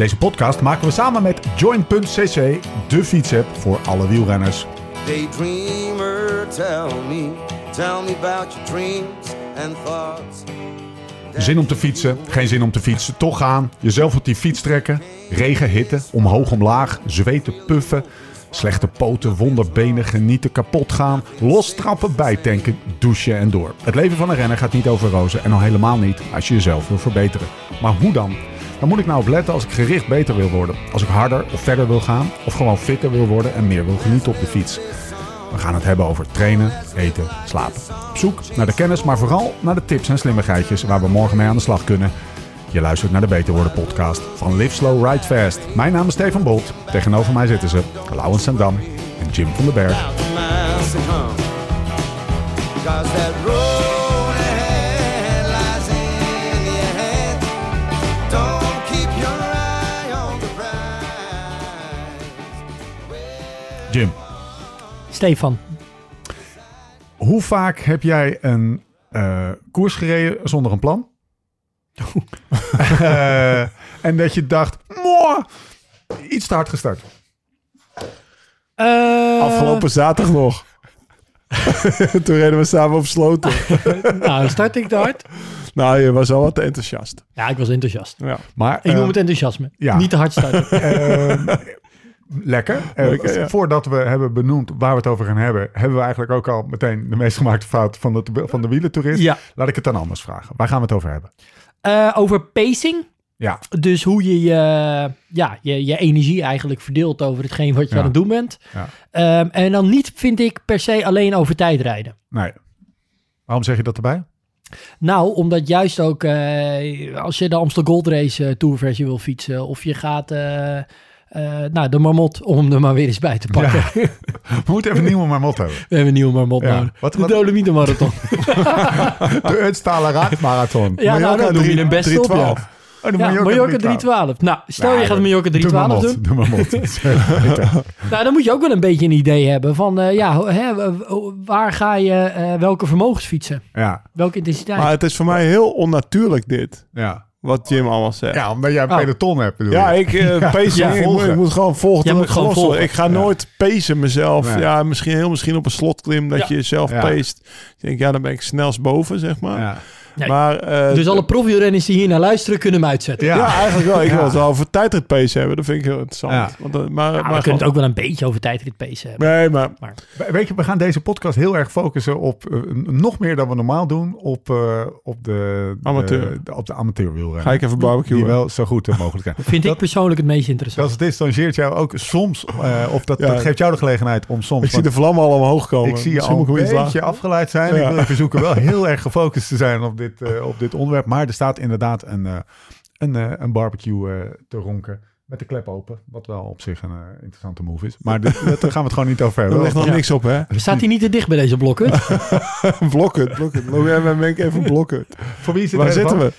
Deze podcast maken we samen met Join.cc, de fietsapp voor alle wielrenners. Daydreamer, tell me, tell me about your dreams and thoughts. Zin om te fietsen, geen zin om te fietsen, toch gaan. Jezelf op die fiets trekken. Regen, hitte, omhoog, omlaag, zweten, puffen. Slechte poten, wonderbenen, genieten, kapot gaan. Lostrappen, bijtanken, douchen en door. Het leven van een renner gaat niet over rozen en al helemaal niet als je jezelf wil verbeteren. Maar hoe dan? Waar moet ik nou op letten als ik gericht beter wil worden? Als ik harder of verder wil gaan? Of gewoon fitter wil worden en meer wil genieten op de fiets? We gaan het hebben over trainen, eten, slapen. Op zoek naar de kennis, maar vooral naar de tips en slimmigheidjes waar we morgen mee aan de slag kunnen. Je luistert naar de Beter Worden podcast van Live Slow Ride Fast. Mijn naam is Stefan Bolt. Tegenover mij zitten ze Laurens Sendam en Jim van den Berg. Jim, Stefan. hoe vaak heb jij een eh, koers gereden zonder een plan? Eh, en dat je dacht, mooi, iets te hard gestart. Eh, Afgelopen zaterdag nog. Toen reden we samen op sloten. nou, start ik te hard? nou, je was al wat te enthousiast. Ja, ik was enthousiast. Ja. Maar Ik noem het enthousiasme. ja. Niet te hard starten. Lekker. Eh, Lekker, ja. Voordat we hebben benoemd waar we het over gaan hebben, hebben we eigenlijk ook al meteen de meest gemaakte fout van de, van de wielentoerist. ja. Laat ik het dan anders vragen. Waar gaan we het over hebben? Eh, over pacing. Ja, Dus hoe je je, ja, je je energie eigenlijk verdeelt over hetgeen wat je Ja. aan het doen bent. Ja. Ehm, en dan niet, vind ik, per se alleen over tijdrijden. nee. Waarom zeg je dat erbij? Nou, omdat juist ook eh, als je de Amstel Gold Race tourversie wil fietsen... of je gaat... eh, nou, de marmot, om hem er maar weer eens bij te pakken. We moeten even een nieuwe marmot hebben. We hebben een nieuwe marmot Ja. nodig. Wat- de wat- Dolomieten Marathon. De Uitstalen Raadmarathon. Ja, nou, dan doe je hem best op, ja. Oh, de Ja, Mallorca Mallorca 312. 312. Nou, stel Nee, je gaat Mallorca de 312 marmot, doen. Marmot. Nou, dan moet je ook wel een beetje een idee hebben van, eh, ja, hè, waar ga je eh, welke vermogens fietsen? ja, Welke intensiteit? Maar het is voor mij heel onnatuurlijk dit. ja. Wat Jim allemaal zegt. ja, omdat jij een Oh. peloton hebt. bedoel Ja, ik uh, pacing, ja, ik, moet, volgen. ik moet gewoon volgen. Jij tot moet ik gewoon gelost word. volgen. Ik ga nooit pacen mezelf. Nee. Ja, misschien heel misschien op een slotklim dat Ja. je jezelf Ja. paced. Ik denk, ja, dan ben ik snelst boven, zeg maar. Nee. Maar, eh, dus alle profielrenners die hier naar luisteren, kunnen hem uitzetten. Ja. ja. eigenlijk wel. Ik Ja. wil het wel over tijdrit pace hebben. Dat vind ik heel interessant. Ja. Want, eh, maar, Nou, maar we kunnen het ook wel een beetje over tijdrit pacen hebben. Nee, maar Weet je, we gaan deze podcast heel erg focussen op, eh, nog meer dan we normaal doen, op, eh, op de, Amateur. de- op de amateurwielrennen. ga ik even barbecuen. Die wel zo goed mogelijk zijn. Vind ik persoonlijk het meest interessant. Dat distanceert jou ook soms, eh, of dat, Ja. dat geeft jou de gelegenheid om soms... Ik zie de vlammen al omhoog komen. ik zie je al een beetje afgeleid zijn. Ja. Ik wil je verzoeken wel heel erg gefocust te zijn op dit, eh, op dit onderwerp. Maar er staat inderdaad een, eh, een, eh, een barbecue eh, te ronken met de klep open. Wat wel op zich een eh, interessante move is. Maar dit- daar gaan we het gewoon niet over Er hebben. ligt nog Ja. niks op, hè? Staat hij niet te dicht bij deze blokken? blokken, blokken. Met Menk even blokken. Voor wie het Waar zitten we?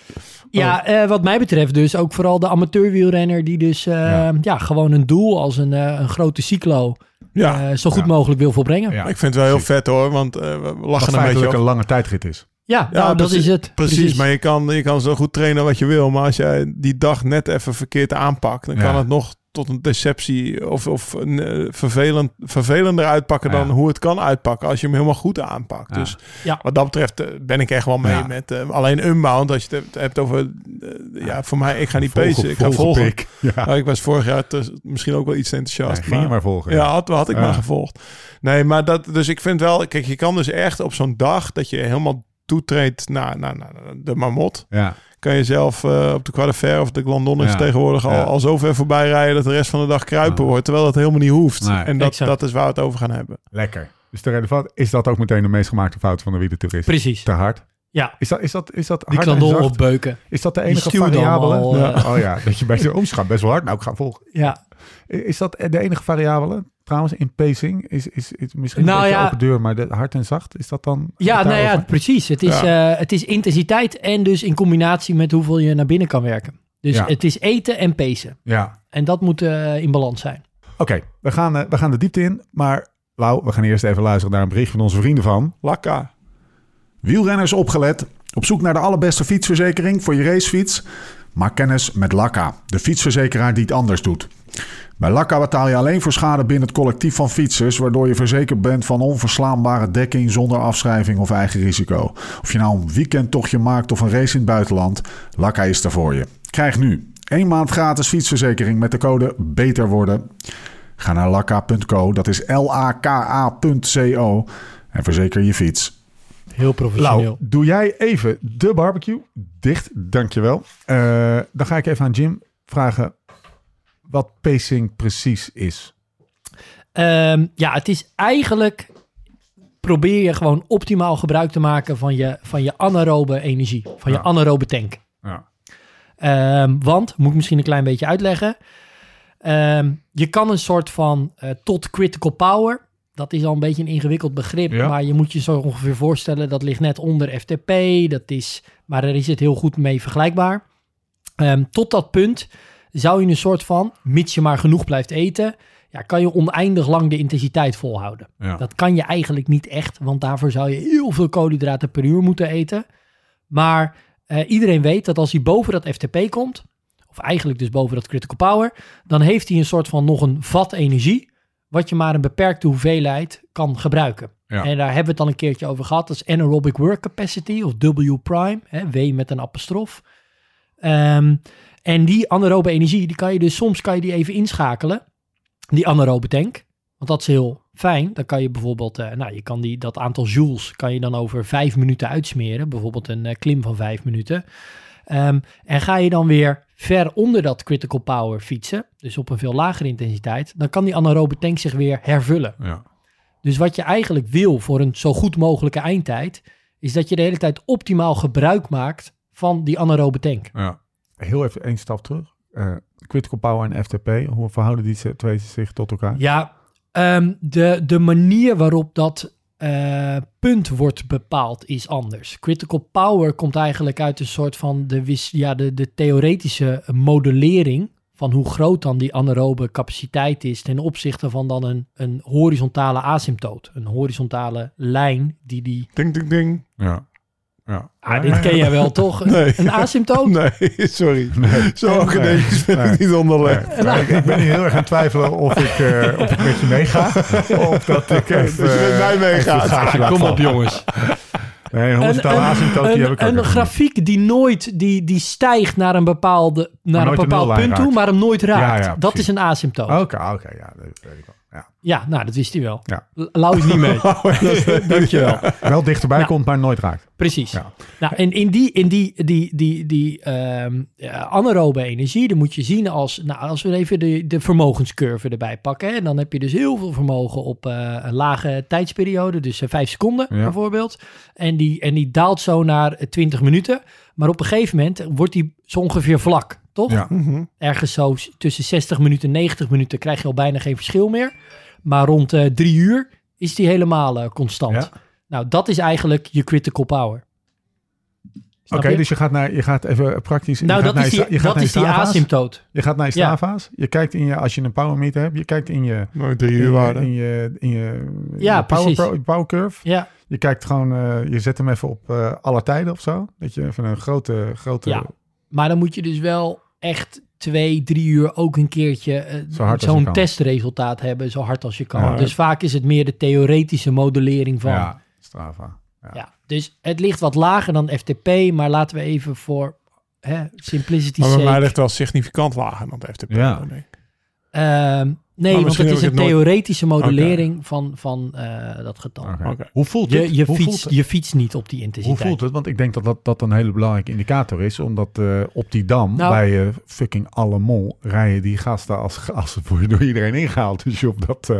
ja, eh, wat mij betreft dus ook vooral de amateurwielrenner die dus eh, Ja. ja. gewoon een doel als een, eh, een grote cyclo Ja, eh, zo goed Ja. mogelijk wil volbrengen. Ja. ik vind het wel heel vet hoor, want eh, we Wat lachen een beetje op. een lange tijdrit is. Ja, Ja, nou, dat is het. Precies, maar je kan, je kan zo goed trainen wat je wil. Maar als jij die dag net even verkeerd aanpakt, dan Ja. kan het nog tot een deceptie of, of een, eh, vervelend, vervelender uitpakken Ja. dan hoe het kan uitpakken als je hem helemaal goed aanpakt. Ja. Dus Ja. wat dat betreft eh, ben ik echt wel mee Ja. met eh, alleen Unbound. Als je het hebt- over, ja, voor mij, ik ga niet Volgen- pacen, ik ga volgen. Nou, ik was vorig jaar te- misschien ook wel iets enthousiast. Ja, ging je maar volgen. Ja, had, had ik Ja. maar gevolgd. Nee, maar dat, dus ik vind wel, kijk, je kan dus echt op zo'n dag dat je helemaal toetreedt naar, naar, naar de marmot. Ja. Kan je zelf eh, op de Croix de Fer of de Glandon is Ja. tegenwoordig al, Ja. al zo ver voorbij rijden dat de rest van de dag kruipen Ja. wordt. Terwijl dat helemaal niet hoeft. Nee. en dat, Exact. dat is waar we het over gaan hebben. Lekker. Dus de relevant is dat ook meteen de meest gemaakte fout van de wielertourist. Precies. Te hard. Ja, Is dat, is dat, is dat die hard en klandol zacht? opbeuken. Is dat de Die enige variabele? allemaal, eh. Oh ja, dat je bij ze gaat best wel hard. Nou, ik ga volgen. Ja, Is dat de enige variabele? Trouwens, in pacing is, is, is misschien Nou een beetje ja. open deur, maar de hard en zacht, is dat dan? ja nou ja, precies. Het is, eh, het is intensiteit en dus in combinatie met hoeveel je naar binnen kan werken. Dus Ja. het is eten en pacen. Ja, En dat moet eh, in balans zijn. oké. we, gaan, eh, we gaan de diepte in. Maar Lau, we gaan eerst even luisteren naar een bericht van onze vrienden van... Lakka. Wielrenners opgelet. Op zoek naar de allerbeste fietsverzekering voor je racefiets. Maak kennis met Lakka, de fietsverzekeraar die het anders doet. Bij Lakka betaal je alleen voor schade binnen het collectief van fietsers, waardoor je verzekerd bent van onverslaanbare dekking zonder afschrijving of eigen risico. Of je nou een weekendtochtje maakt of een race in het buitenland, Lakka is er voor je. Krijg nu één maand gratis fietsverzekering met de code BETER worden. Ga naar lakka.co, dat is L-A-K-A.co en verzeker je fiets. Heel professioneel. Lau, doe jij even de barbecue dicht, dankjewel. Eh dan ga ik even aan Jim vragen wat pacing precies is. Ehm, ja, het is eigenlijk... Probeer je gewoon optimaal gebruik te maken van je, van je anaerobe energie. Van je Ja. anaerobe tank. Ja. Ehm, want, moet ik misschien een klein beetje uitleggen. Ehm, je kan een soort van eh, tot critical power. Dat is al een beetje een ingewikkeld begrip. Ja. Maar je moet je zo ongeveer voorstellen. Dat ligt net onder FTP. Dat is, maar daar is het heel goed mee vergelijkbaar. Ehm, tot dat punt zou je een soort van, mits je maar genoeg blijft eten. Ja, kan je oneindig lang de intensiteit volhouden. Ja. Dat kan je eigenlijk niet echt, want daarvoor zou je heel veel koolhydraten per uur moeten eten. Maar eh, iedereen weet dat als hij boven dat FTP komt, of eigenlijk dus boven dat critical power, dan heeft hij een soort van nog een vat energie, wat je maar een beperkte hoeveelheid kan gebruiken. Ja. En daar hebben we het al een keertje over gehad. Dat is anaerobic work capacity, of W prime, hè, W met een apostrof. Ehm, en die anaerobe energie, die kan je dus soms kan je die even inschakelen, die anaerobe tank. Want dat is heel fijn. Dan kan je bijvoorbeeld, eh, nou, je kan die, dat aantal joules kan je dan over vijf minuten uitsmeren. Bijvoorbeeld een eh, klim van vijf minuten. Ehm, en ga je dan weer ver onder dat critical power fietsen, dus op een veel lagere intensiteit, dan kan die anaerobe tank zich weer hervullen. Ja. Dus wat je eigenlijk wil voor een zo goed mogelijke eindtijd, is dat je de hele tijd optimaal gebruik maakt van die anaerobe tank. ja. Heel even één stap terug. Eh, critical power en FTP, hoe verhouden die twee zich tot elkaar? Ja, ehm, de, de manier waarop dat eh, punt wordt bepaald is anders. Critical power komt eigenlijk uit een soort van de, ja, de, de theoretische modellering van hoe groot dan die anaerobe capaciteit is ten opzichte van dan een, een horizontale asymptoot. Een horizontale lijn die die... Ding, ding, ding. Ja. Ja. Ah, dit ken jij wel, toch? Nee. Een asymptoot? Nee, sorry. Zo Nee. academisch ben Nee. ik niet onderlegd. Nee, ik, ik ben hier heel erg aan het twijfelen of ik, eh, of ik met je meega. Of dat ik even... Dus je met mij eh, meegaat. Ah, kom op, jongens. Nee, een horizontale asymptoot, die een, heb ik ook een grafiek die nooit die, die stijgt naar een, bepaalde, naar een bepaald punt toe, maar hem nooit raakt. Ja, ja, dat is een asymptoot. Oké, oké, ja, dat weet ik wel. Ja. Ja, nou, dat wist hij wel. Ja. L- Lau is niet mee. Dankjewel. Wel dichterbij Nou. komt, maar nooit raakt. Precies. Ja. Nou, en in die, in die, die, die, die ehm, ja, anaerobe energie, dan moet je zien als, nou, als we even de, de vermogenscurve erbij pakken, hè, dan heb je dus heel veel vermogen op eh, een lage tijdsperiode, dus eh, vijf seconden Ja. bijvoorbeeld. En die, en die daalt zo naar eh, 20 minuten. Maar op een gegeven moment wordt die zo ongeveer vlak, toch? Ja. Mhm. Ergens zo tussen 60 minuten en 90 minuten krijg je al bijna geen verschil meer. Maar rond eh, drie uur is die helemaal eh, constant. Ja. Nou, dat is eigenlijk je critical power. Oké, dus je gaat naar, je gaat even praktisch. je nou, gaat dat naar is je die, je gaat dat naar is die asymptoot. Je gaat naar je Ja. Strava's. Je kijkt in je, als je een power meter hebt, je kijkt in je, Nooit drie uur waarde. in je, in je, Ja, je power, pro- power curve. Ja, Je kijkt gewoon, eh, je zet hem even op eh, alle tijden of zo. Dat je even een grote, grote. Ja. maar dan moet je dus wel echt twee, drie uur ook een keertje eh, zo'n testresultaat hebben, zo hard als je kan. Ja. Dus vaak is het meer de theoretische modellering van. Ja, Strava. Ja. Ja, dus het ligt wat lager dan FTP, maar laten we even voor hè, simplicity Maar bij mij ligt wel significant lager dan de FTP. Ja. denk nee, want het is een nooit- theoretische modellering van, van eh, dat getal. Hoe voelt het? Je, je, Hoe voelt het? je fietst niet op die Hoe intensiteit. voelt het? Want ik denk dat dat, dat een hele belangrijke indicator is. Omdat eh, op die dam, Nou- bij eh, fucking alle mol, rijden die gasten als, als voor door iedereen ingehaald. Dus je op dat, eh,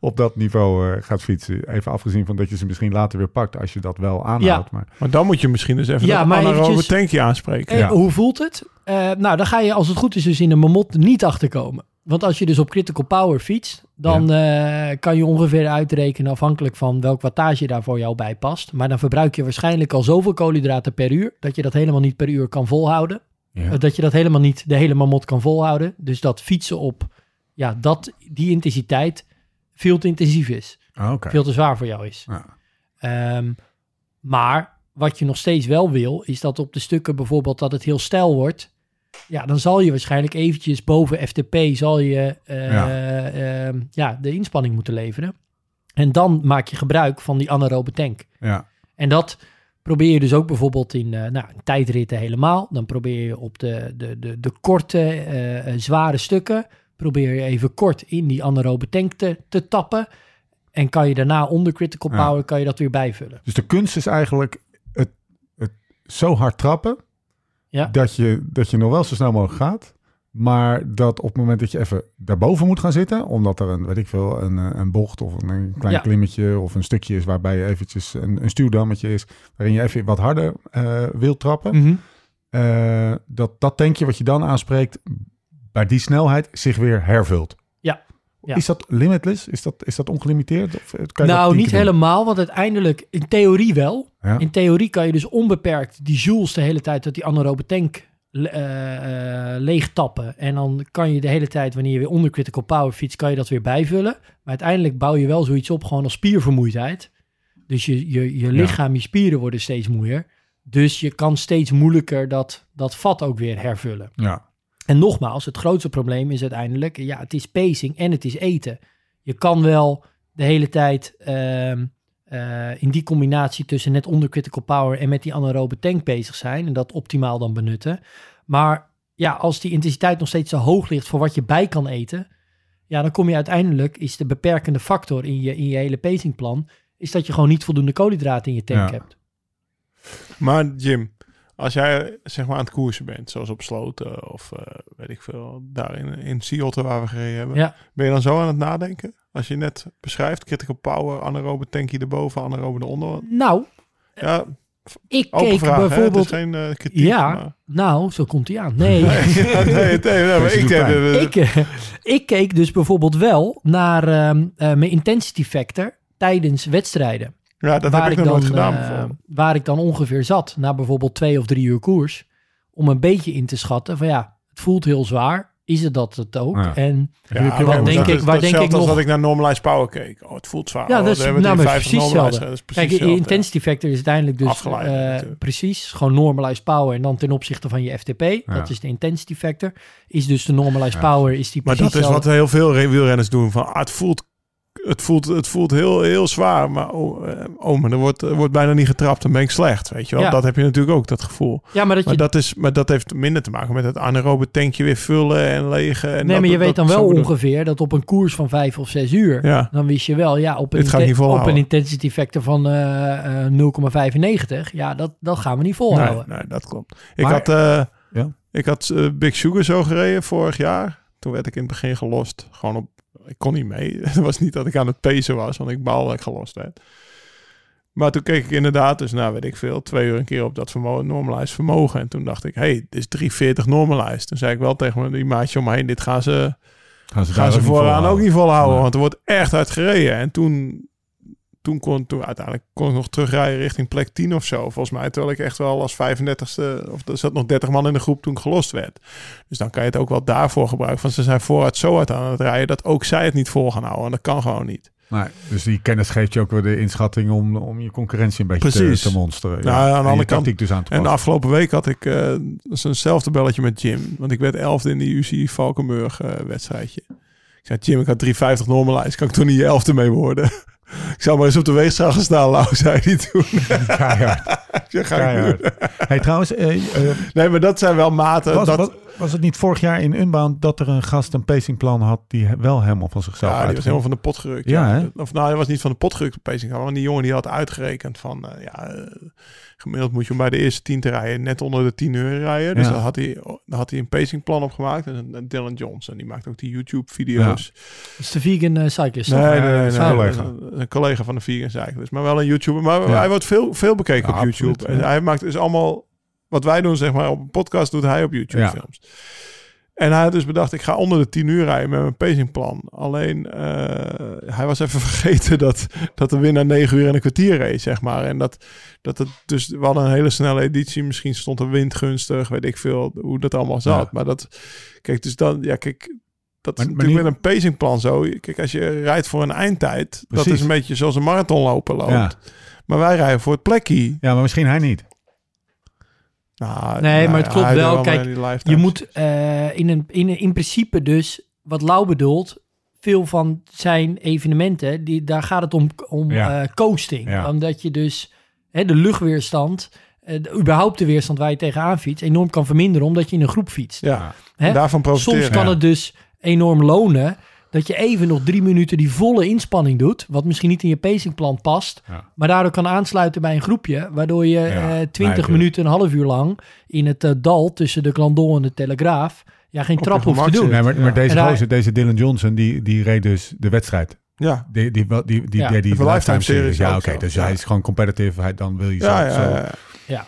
op dat niveau eh, gaat fietsen. Even afgezien van dat je ze misschien later weer pakt als je dat wel aanhoudt. Maar Maar dan moet je misschien dus even Ja, dat anaerobe tankje aanspreken. En Ja. Hoe voelt het? Eh, nou, dan ga je als het goed is dus in de mamot niet achterkomen. Want als je dus op critical power fietst, dan eh, kan je ongeveer uitrekenen afhankelijk van welk wattage daar voor jou bij past. Maar dan verbruik je waarschijnlijk al zoveel koolhydraten per uur, dat je dat helemaal niet per uur kan volhouden. ja. Eh, Dat je dat helemaal niet de hele mamot kan volhouden. Dus dat fietsen op ja, dat, die intensiteit veel te intensief is. Ah. Veel te zwaar voor jou is. Ja. Ehm, maar wat je nog steeds wel wil, is dat op de stukken bijvoorbeeld dat het heel stijl wordt, ja, dan zal je waarschijnlijk eventjes boven FTP zal je eh, Ja. ehm, ja, de inspanning moeten leveren. En dan maak je gebruik van die anaerobe tank. Ja. En dat probeer je dus ook bijvoorbeeld in, eh, nou, tijdritten helemaal. Dan probeer je op de, de, de, de korte, eh, zware stukken... probeer je even kort in die anaerobe tank te, te tappen. En kan je daarna onder critical Ja. power kan je dat weer bijvullen. Dus de kunst is eigenlijk het, het zo hard trappen Ja. dat, je, dat je nog wel zo snel mogelijk gaat. Maar dat op het moment dat je even daarboven moet gaan zitten, omdat er een, weet ik veel, een, eh, een bocht of een, klein Ja. klimmetje of een stukje is waarbij je eventjes een, een stuwdammetje is, waarin je even wat harder eh wilt trappen. Mhm. eh, dat dat tankje wat je dan aanspreekt, bij die snelheid zich weer hervult. Ja. Is dat limitless? Is dat, is dat ongelimiteerd? Of eh, kan je dat Nou, niet doen? helemaal, want uiteindelijk, in theorie wel. Ja. In theorie kan je dus onbeperkt die joules de hele tijd uit die anaerobe tank le- eh, eh, leeg tappen. En dan kan je de hele tijd, wanneer je weer onder critical power fietst, kan je dat weer bijvullen. Maar uiteindelijk bouw je wel zoiets op gewoon als spiervermoeidheid. Dus je, je, je lichaam, je spieren worden steeds moeier. Dus je kan steeds moeilijker dat, dat vat ook weer hervullen. Ja. En nogmaals, het grootste probleem is uiteindelijk, ja, het is pacing en het is eten. Je kan wel de hele tijd ehm, eh, in die combinatie tussen net onder critical power en met die anaerobe tank bezig zijn en dat optimaal dan benutten. Maar ja, als die intensiteit nog steeds zo hoog ligt voor wat je bij kan eten, ja, dan kom je uiteindelijk, is de beperkende factor in je, in je hele pacingplan, is dat je gewoon niet voldoende koolhydraten in je tank Ja. hebt. Maar Jim, als jij zeg maar aan het koersen bent, zoals op Sloten of eh, weet ik veel, daar in, in Seattle waar we gereden hebben, Ja. ben je dan zo aan het nadenken? Als je net beschrijft, critical power, anaerobe tankje erboven, anaerobe eronder. Nou, Ja, ik open keek vraag, hè? Het bijvoorbeeld... is geen eh, kritiek. Ja. maar- Nou, zo komt hij aan. Nee. Ik keek dus bijvoorbeeld wel naar ehm, eh, mijn intensity factor tijdens wedstrijden. Ja, dat waar heb ik ik nog dan, nooit gedaan. eh, waar ik dan ongeveer zat na bijvoorbeeld twee of drie uur koers. Om een beetje in te schatten van ja, het voelt heel zwaar. Is het dat het ook? Ja. En Ja, wat denk dat ik- is waar denk ik nog- dat ik naar Normalized Power keek. Oh, het voelt zwaar. Ja, Oh, dat is nou, maar 350 precies Normalized. hetzelfde. Dat is precies Kijk, intensity factor is uiteindelijk dus Afgeleid eh, precies gewoon normalized power en dan ten opzichte van je FTP. Dat is de intensity factor. Is dus de normalized Ja. power is die Maar dat is wat heel veel re- wielrenners doen. Van, ah, het, voelt, het, voelt, het voelt heel, heel zwaar. Maar oh, eh, oh maar er wordt, er wordt bijna niet getrapt. Dan ben ik slecht. Weet je wel? Ja. Dat heb je natuurlijk ook, dat gevoel. Ja, maar dat je Maar dat, is, maar dat heeft minder te maken met het anaerobe tankje weer vullen en legen. En nee, dat- maar je dat- weet dan wel ongeveer dat op een koers van vijf of zes uur, Ja, dan wist je wel, ja, op een, op een intensity factor van eh, eh, 0,95, ja, dat, dat gaan we niet nee, volhouden. nee, dat klopt. Ik Maar- had, eh, Ja. ik had eh, Big Sugar zo gereden vorig jaar. Toen werd ik in het begin gelost. Gewoon op, ik kon niet mee. Het was niet dat ik aan het pacen was, want ik baal dat ik gelost werd. Maar toen keek ik inderdaad, dus nou weet ik veel, twee uur een keer op dat vermogen, normalized vermogen. En toen dacht ik, hey, dit is 340 normalized. Toen zei ik wel tegen me, die maatje om me heen, dit gaan ze, Gaan ze, gaan daar ze ook niet vooraan volhouden? ook niet volhouden, Nee. want er wordt echt hard gereden. En toen, toen kon toen uiteindelijk kon ik nog terugrijden richting plek 10 of zo. Volgens mij, terwijl ik echt wel als 35ste, of er zat nog 30 man in de groep toen ik gelost werd. Dus dan kan je het ook wel daarvoor gebruiken. Want ze zijn vooruit zo hard aan het rijden dat ook zij het niet vol gaan houden. En dat kan gewoon niet. Nee, dus die kennis geeft je ook weer de inschatting om, om je concurrentie een beetje te, Precies. te monsteren. Nou, aan de andere kant- dus aan En de afgelopen week had ik uh, eenzelfde belletje met Jim. Want ik werd elfde in die UC Valkenburg eh, wedstrijdje. Ik zei, Jim, ik had 350 normalized. Kan ik toen niet je elfde mee worden? Ik zou maar eens op de weegschaal gaan staan, Lau, zei hij toen. Keihard. Zeg, ga keihard. Hey, trouwens, eh, eh, Nee, maar dat zijn wel maten. was, dat, was, was het niet vorig jaar in Unbound dat er een gast een pacingplan had die wel helemaal van zichzelf ja, die was helemaal van de pot gerukt. Ja, Ja, hè? Of nou, hij was niet van de pot gerukt op pacing. Maar die jongen die had uitgerekend van... eh, ja, eh, gemiddeld moet je om bij de eerste 10 te rijden net onder de 10 uur rijden. Dus Ja. dan had hij, dan had hij een pacingplan opgemaakt. En, en Dylan Johnson, die maakt ook die YouTube-video's. Dat is de vegan eh, cyclist. Nee, nee, nee, een nee, collega. Een, een collega van de Vegan Cyclist. Maar wel een YouTuber. Maar Ja. hij wordt veel, veel bekeken Ja, op YouTube. En ja. hij maakt dus allemaal... Wat wij doen, zeg maar, op een podcast doet hij op YouTube films. En hij had dus bedacht, ik ga onder de 10 uur rijden met mijn pacingplan. Alleen, eh, hij was even vergeten dat, dat de winnaar 9 uur en een kwartier reed, zeg maar. En dat, dat het dus, we hadden een hele snelle editie. Misschien stond de wind gunstig, weet ik veel, hoe dat allemaal zat. Ja. Maar dat, kijk, dus dan, ja, kijk, dat Maar- is natuurlijk met een pacingplan zo. Kijk, als je rijdt voor een eindtijd, dat is een beetje zoals een marathonloper loopt. Ja. Maar wij rijden voor het plekje. ja, maar misschien hij niet. Nou, Nee, maar het klopt wel. Kijk, Je moet eh, in, een, in, in principe dus, wat Lau bedoelt, veel van zijn evenementen, die, daar gaat het om, om Ja. eh, coasting. Ja. Omdat je dus hè, de luchtweerstand, eh, de, überhaupt de weerstand waar je tegenaan fietst, enorm kan verminderen omdat je in een groep fietst. Ja, Hè? daarvan profiteren. Soms kan ja. het dus enorm lonen dat je even nog drie minuten die volle inspanning doet, wat misschien niet in je pacingplan past, Ja. maar daardoor kan aansluiten bij een groepje, waardoor je Ja, eh 20 nee, minuten, een half uur lang in het eh, dal tussen de Glandon en de Telegraaf, ja, geen Op trap hoeft te doen. Nee, maar, maar deze, gozer, deze Dylan Johnson, die, die reed dus de wedstrijd. Ja, Die, die, die, die, die, Ja. Lifetime series. series Ja, oké. dus Ja. hij is gewoon competitive. Hij, dan wil je zo. ja, ja, zo. ja,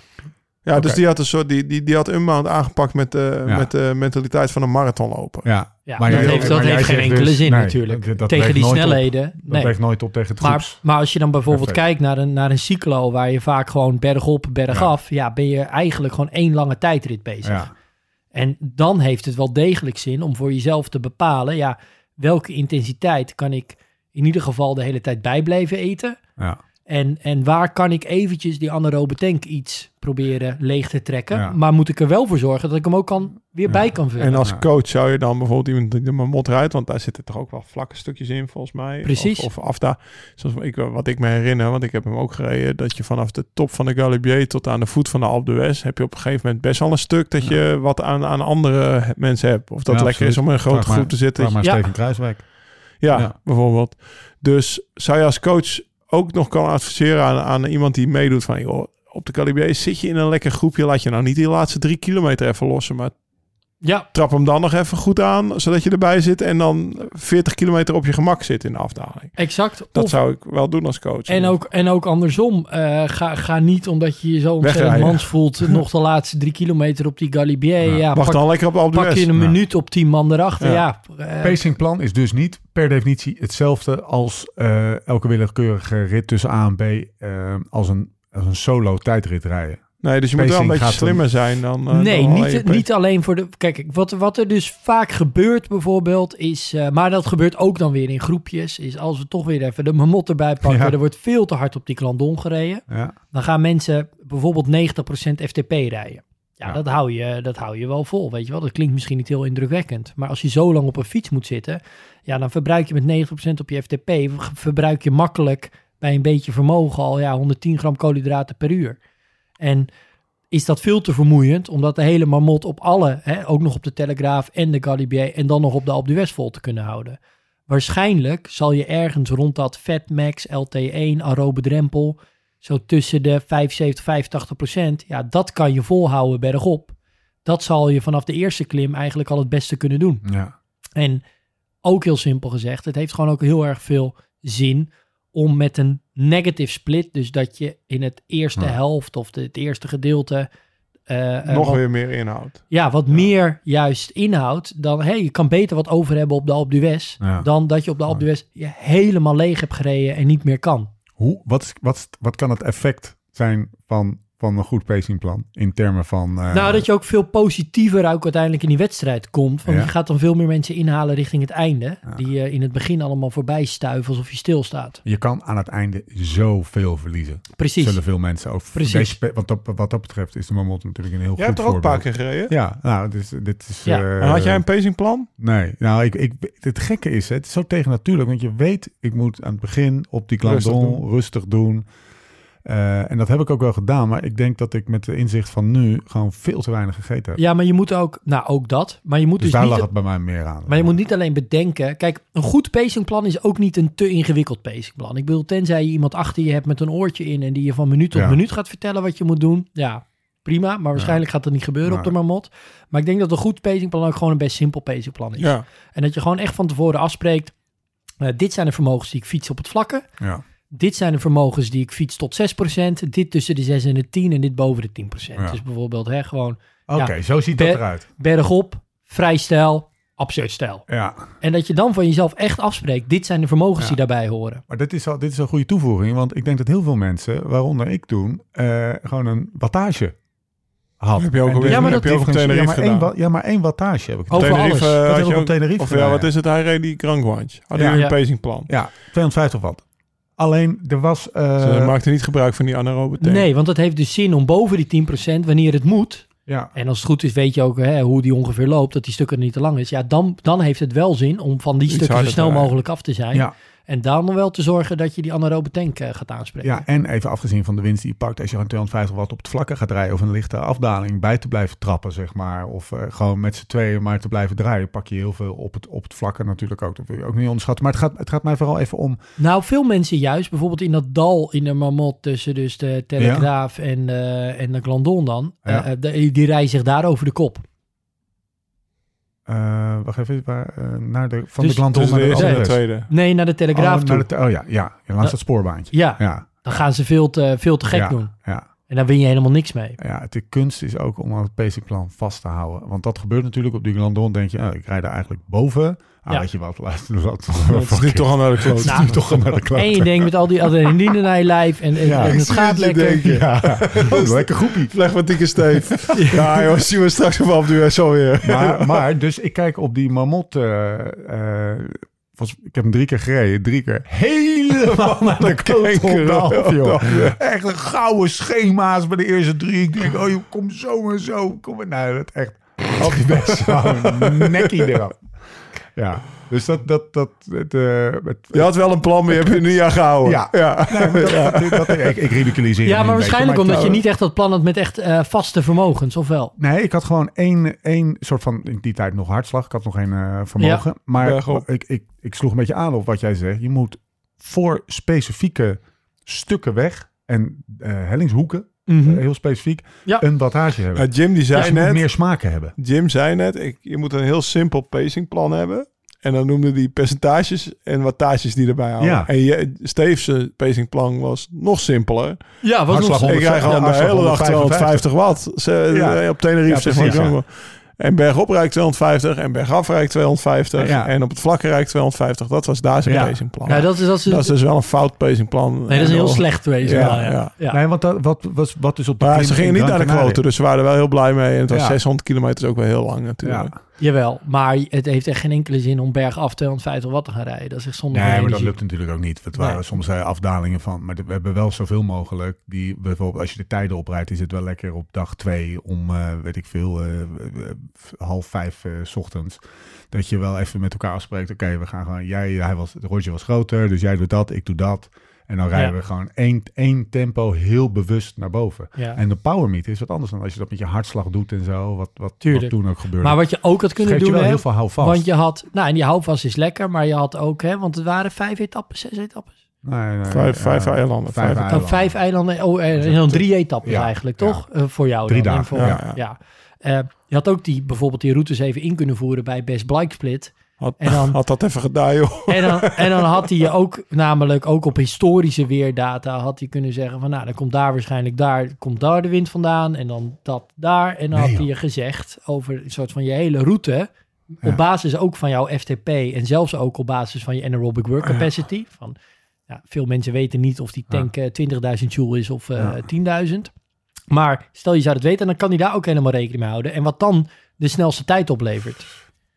ja. Ja. Ja, dus die had een soort, die, die, die had een maand aangepakt met, de Ja. met de mentaliteit van een marathonloper. Ja, Ja, Maar dat heeft, dat maar heeft geen enkele dus- zin nee, natuurlijk. dat- dat Tegen die op. snelheden. dat nee. weegt nooit op tegen het Maar, groeps. maar als je dan bijvoorbeeld Perfect. kijkt naar een, naar een cyclo waar je vaak gewoon bergop, bergaf, ja. ben je eigenlijk gewoon één lange tijdrit bezig. Ja, En dan heeft het wel degelijk zin om voor jezelf te bepalen, ja, welke intensiteit kan ik in ieder geval de hele tijd bij blijven eten? ja. En, en waar kan ik eventjes die anaerobe tank iets proberen leeg te trekken? Ja. Maar moet ik er wel voor zorgen dat ik hem ook kan, weer Ja. bij kan vullen? En als Ja. coach zou je dan bijvoorbeeld iemand die de mot rijdt, want daar zitten toch ook wel vlakke stukjes in volgens mij. Precies. Of, of af daar. Zoals ik, wat ik me herinner, want ik heb hem ook gereden, dat je vanaf de top van de Galibier tot aan de voet van de Alpe d'Huez heb je op een gegeven moment best wel een stuk dat je wat aan, aan andere mensen hebt. Of dat Ja, lekker is om in een grote groep te zitten. Vraag maar Ja. Steven Kruiswijk. Ja, Ja. bijvoorbeeld. Dus zou je als coach ook nog kan adviseren aan, aan iemand die meedoet van, joh, op de Calibier zit je in een lekker groepje, laat je nou niet die laatste drie kilometer even lossen, maar Ja, trap hem dan nog even goed aan, zodat je erbij zit en dan 40 kilometer op je gemak zit in de afdaling. exact. Dat Of- zou ik wel doen als coach. En ook, en ook andersom. Eh, ga, ga niet omdat je je zo ontzettend mans voelt... nog de laatste drie kilometer op die Galibier. Ja, Ja. Wacht pak, dan lekker op de Alpe pak je een Ja. minuut op tien man erachter. Ja. Ja. eh, Pacingplan is dus niet per definitie hetzelfde als eh, elke willekeurige rit tussen A en B als, een, als een solo tijdrit rijden. Nee, dus je moet wel een beetje slimmer zijn dan... eh, nee, dan niet, niet alleen voor de... Kijk, wat, wat er dus vaak gebeurt bijvoorbeeld is... eh, maar dat gebeurt ook dan weer in groepjes... is als we toch weer even de mamot erbij pakken... Ja. er wordt veel te hard op die klandon gereden... Ja, dan gaan mensen bijvoorbeeld 90% FTP rijden. Ja, Ja. Dat, hou je, dat hou je wel vol, weet je wel. Dat klinkt misschien niet heel indrukwekkend. Maar als je zo lang op een fiets moet zitten... ja, dan verbruik je met 90% op je FTP... ver- verbruik je makkelijk bij een beetje vermogen al ja, 110 gram koolhydraten per uur. En is dat veel te vermoeiend... omdat de hele marmot op alle, hè, ook nog op de Telegraaf en de Galibier... en dan nog op de Alpe d'Huez vol te kunnen houden. Waarschijnlijk zal je ergens rond dat Fatmax, LT1, aerobe drempel zo tussen de 75, 85 procent. Ja, dat kan je volhouden bergop. Dat zal je vanaf de eerste klim eigenlijk al het beste kunnen doen. ja. En ook heel simpel gezegd, het heeft gewoon ook heel erg veel zin om met een negative split, dus dat je in het eerste Ja. helft of de, het eerste gedeelte eh, eh, Nog wat, weer meer inhoud. ja, wat meer juist inhoud dan, hey, je kan beter wat over hebben op de Alpe d'Huez, Ja. dan dat je op de Alpe d'Huez je helemaal leeg hebt gereden en niet meer kan. Hoe, wat, is, wat, wat kan het effect zijn van, van een goed pacingplan in termen van... eh, Nou, dat je ook veel positiever ook uiteindelijk in die wedstrijd komt. Want Ja. je gaat dan veel meer mensen inhalen richting het einde. Die je in het begin allemaal voorbij stuiven alsof je stilstaat. Je kan aan het einde zoveel verliezen. Precies. Zullen veel mensen ook. Precies. Deze, want dat, wat dat betreft is de Mamot natuurlijk een heel Jij goed hebt er ook een paar voorbeeld. keer gereden. Ja, nou, dit is... Dit is Ja. eh, En had jij een pacingplan? Nee, nou, ik, ik, het gekke is, hè, het is zo tegennatuurlijk, want je weet, ik moet aan het begin op die Rustig Glandon rustig doen. Eh, en dat heb ik ook wel gedaan, maar ik denk dat ik met de inzicht van nu gewoon veel te weinig gegeten heb. Ja, maar je moet ook, nou ook dat. Maar je moet dus dus, daar niet, lag het bij mij meer aan. maar je moet niet alleen bedenken. Kijk, een goed pacingplan is ook niet een te ingewikkeld pacingplan. Ik bedoel, tenzij je iemand achter je hebt met een oortje in en die je van minuut tot Ja. minuut gaat vertellen wat je moet doen. Ja, prima. Maar waarschijnlijk gaat dat niet gebeuren op de marmot. Maar ik denk dat een goed pacingplan ook gewoon een best simpel pacingplan is. Ja. En dat je gewoon echt van tevoren afspreekt. eh, dit zijn de vermogens die ik fiets op het vlakke. Ja, Dit zijn de vermogens die ik fiets tot 6%. Dit tussen de 6 en de 10 en dit boven de 10%. Ja. Dus bijvoorbeeld hè, gewoon oké, zo ziet dat eruit. bergop, vrijstijl, absurd stijl. Ja, En dat je dan van jezelf echt afspreekt. Dit zijn de vermogens Ja. die daarbij horen. maar dit is, al, dit is een goede toevoeging, want ik denk dat heel veel mensen, waaronder ik toen, eh, gewoon een wattage had. Heb je ook dus- Ja, maar heb dat- je ook op differentiële- ja, Tenerife maar één, gedaan? ja, maar één wattage heb ik. Over alles. Tenerife, had heb je ook- Tenerife Of ja, wat is het? Hij reed die Grand Guanche. Hadden Ja. jullie Ja. een pacingplan? Ja, 250 watt. Alleen, er was... eh, Ze maakte niet gebruik van die anaerobe tank. Nee, want het heeft dus zin om boven die 10%, wanneer het moet... ja, En als het goed is, weet je ook hè, hoe die ongeveer loopt, dat die stukken niet te lang is. Ja, dan, dan heeft het wel zin om van die Iets stukken zo snel mogelijk af te zijn. ja, En dan wel te zorgen dat je die anaerobe tank eh, gaat aanspreken. ja, en even afgezien van de winst die je pakt... als je gewoon 250 watt op het vlakke gaat rijden... of een lichte afdaling bij te blijven trappen, zeg maar... of eh, gewoon met z'n tweeën maar te blijven draaien... pak je heel veel op het, op het vlakke natuurlijk ook. Dat wil je ook niet onderschatten. Maar het gaat, het gaat mij vooral even om... Nou, veel mensen juist, bijvoorbeeld in dat dal in de Marmot tussen dus de Telegraaf en, eh, en de Glandon dan, Ja. de- die rijden zich daar over de kop. Eh wacht even, waar, eh, naar de, van Dus- de Glandon Tussen naar de tweede. Nee, naar de Telegraaf oh, toe. naar de, oh ja, ja, langs het spoorbaantje. Ja, Ja, dan gaan ze veel te, veel te gek ja, doen. Ja, En dan win je helemaal niks mee. ja, het de kunst is ook om aan het basic-plan vast te houden. Want dat gebeurt natuurlijk op die Glandon. Denk je, oh, ik rijd er eigenlijk boven. Ah, Ja. weet je wat, wat, Het is nu toch al naar de kloot. Nou, toch al naar de klant. En je denkt met al die adrenaline naar je lijf en, en, Ja, en ik het gaat je lekker. denken. Ja, oh, lekker groepie. Flegmatieke steef. ja, joh, zien we straks op de zo weer. Maar, maar, dus ik kijk op die Marmot. eh, eh, ik heb hem drie keer gereden. Drie keer helemaal naar de af, joh. Echt een gouden schema's bij de eerste drie. Ik denk, oh joh, kom zo en zo. Kom maar. Nou, dat echt. Op die best zo'n nekkie eraf. Ja, dus dat... dat, dat het, eh, het, Je had wel een plan, maar je hebt je niet aan gehouden. Ja. ja. Nee, maar dat, dat, dat- ik, ik ridiculiseer Ja, maar waarschijnlijk beetje, omdat je niet echt dat plan had met echt eh, vaste vermogens, of wel? Nee, ik had gewoon één, één soort van, in die tijd nog hartslag. Ik had nog geen eh, vermogen. maar ik, ik, ik sloeg een beetje aan op wat jij zegt. Je moet voor specifieke stukken weg en eh, hellingshoeken, eh, heel specifiek, Ja. een wattage hebben. Ja, Jim die zei dus je moet net, meer smaken hebben. Jim zei net, ik, je moet een heel simpel pacingplan hebben. En dan noemde hij percentages en wattages die erbij houden. Ja. En je, Steve's pacingplan was nog simpeler. Ja, was nog Ik krijg gewoon de hele dag 155. 250 watt. Ze, Ja. eh, Op Tenerife Ja, zeg maar. En bergop rijdt 250 en bergaf rijdt 250. Ja. En op het vlakke rijdt 250. Dat was daar zijn Ja. pacingplan. Ja, dat is, dat is, Dat is dus wel een fout pacingplan. nee, dat is een heel slecht wezen. Ja, Ja, ja. ja. Ja. Nee, want dat, wat, was, wat is op de Maar ze in gingen niet naar de kloten, dus ze waren er wel heel blij mee. En het was Ja. 600 kilometer is ook wel heel lang natuurlijk. Ja. Jawel, maar het heeft echt geen enkele zin om bergaf 250 watt te gaan rijden. Dat is echt zonder Nee, maar dat lukt natuurlijk ook niet. Het waren Nee. soms eh, afdalingen van. Maar we hebben wel zoveel mogelijk. Die bijvoorbeeld, als je de tijden oprijdt, is het wel lekker op dag twee om, eh, weet ik veel, eh, half vijf 's ochtends. Dat je wel even met elkaar afspreekt. Oké, we gaan gewoon. Jij, hij was, Roger was groter, dus jij doet dat, ik doe dat. En dan rijden Ja. we gewoon één, één tempo heel bewust naar boven. Ja. En de power meet is wat anders dan als je dat met je hartslag doet en zo. Wat, wat, toen ook gebeurde. Maar wat je ook had kunnen geeft je doen, wel hè, heel veel houvast. want je had, nou en die houvast is lekker, maar je had ook, hè, want het waren vijf etappes, zes etappes. Nee, nee, Vijf- ja, vijf eilanden, vijf- Oh, vijf eilanden, oh, eh, en dan drie etappes Ja, eigenlijk, ja. toch? Eh, voor jou Drie dan, dagen, voor- ja, ja. Eh, je had ook die, bijvoorbeeld die routes even in kunnen voeren bij Best Bike Split. Had, En dan- had dat even gedaan, joh. En dan, en dan had hij je ook, namelijk ook op historische weerdata, had hij kunnen zeggen van nou, dan komt daar waarschijnlijk daar, komt daar de wind vandaan en dan dat daar. En dan Nee, had hij je gezegd over een soort van je hele route, Ja. op basis ook van jouw FTP en zelfs ook op basis van je anaerobic work capacity. Van, ja, veel mensen weten niet of die tank eh, 20.000 joule is of eh, Ja. 10.000. Maar stel je zou het weten, dan kan hij daar ook helemaal rekening mee houden. En wat dan de snelste tijd oplevert.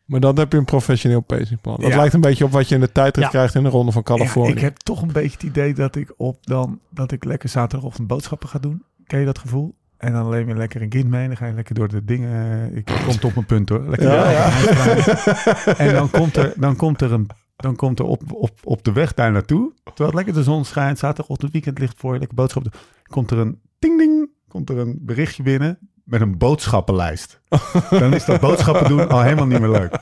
Maar dan heb je een professioneel pacingplan. Dat Ja. lijkt een beetje op wat je in de tijdrit Ja. krijgt in de Ronde van Ja, Californië. ik heb toch een beetje het idee dat ik op dan dat ik lekker zaterdagochtend boodschappen ga doen. Ken je dat gevoel? En dan alleen weer lekker een kind mee. Dan ga je lekker door de dingen. Ik kom op mijn punt hoor. Lekker Ja, ja. En dan komt er, dan komt er een. Dan komt er op, op, op de weg daar naartoe, terwijl het lekker de zon schijnt, zaterdagochtend weekend ligt voor je, lekker boodschappen doen, komt er een ding ding, komt er een berichtje binnen met een boodschappenlijst. Dan is dat boodschappen doen al helemaal niet meer leuk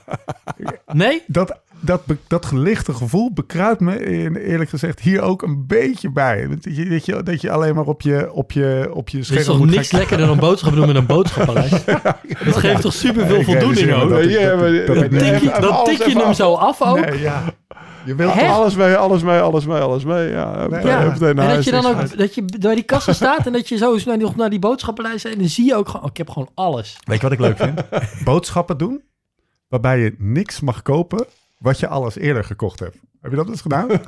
Nee? dat, dat, dat gelichte gevoel bekruipt me eerlijk gezegd hier ook een beetje bij. Dat je, dat je, dat je alleen maar op je, op je, op je Er scherm is toch niks gaan- lekkerder dan boodschappen doen met een boodschappenlijst? Dat geeft toch superveel voldoening ook? dat dat- dat- Tik je, tik hem af. zo af ook. Nee, ja. Je wilt Hè? Alles mee, alles mee, alles mee, alles mee. Ja, Nee, en naar dat je dan ook uit. dat je bij die kassa staat en dat je zo nog naar die boodschappenlijst en dan zie je ook gewoon, oh, ik heb gewoon alles. Weet je wat ik leuk vind? Boodschappen doen waarbij je niks mag kopen wat je alles eerder gekocht hebt. Heb je dat eens gedaan?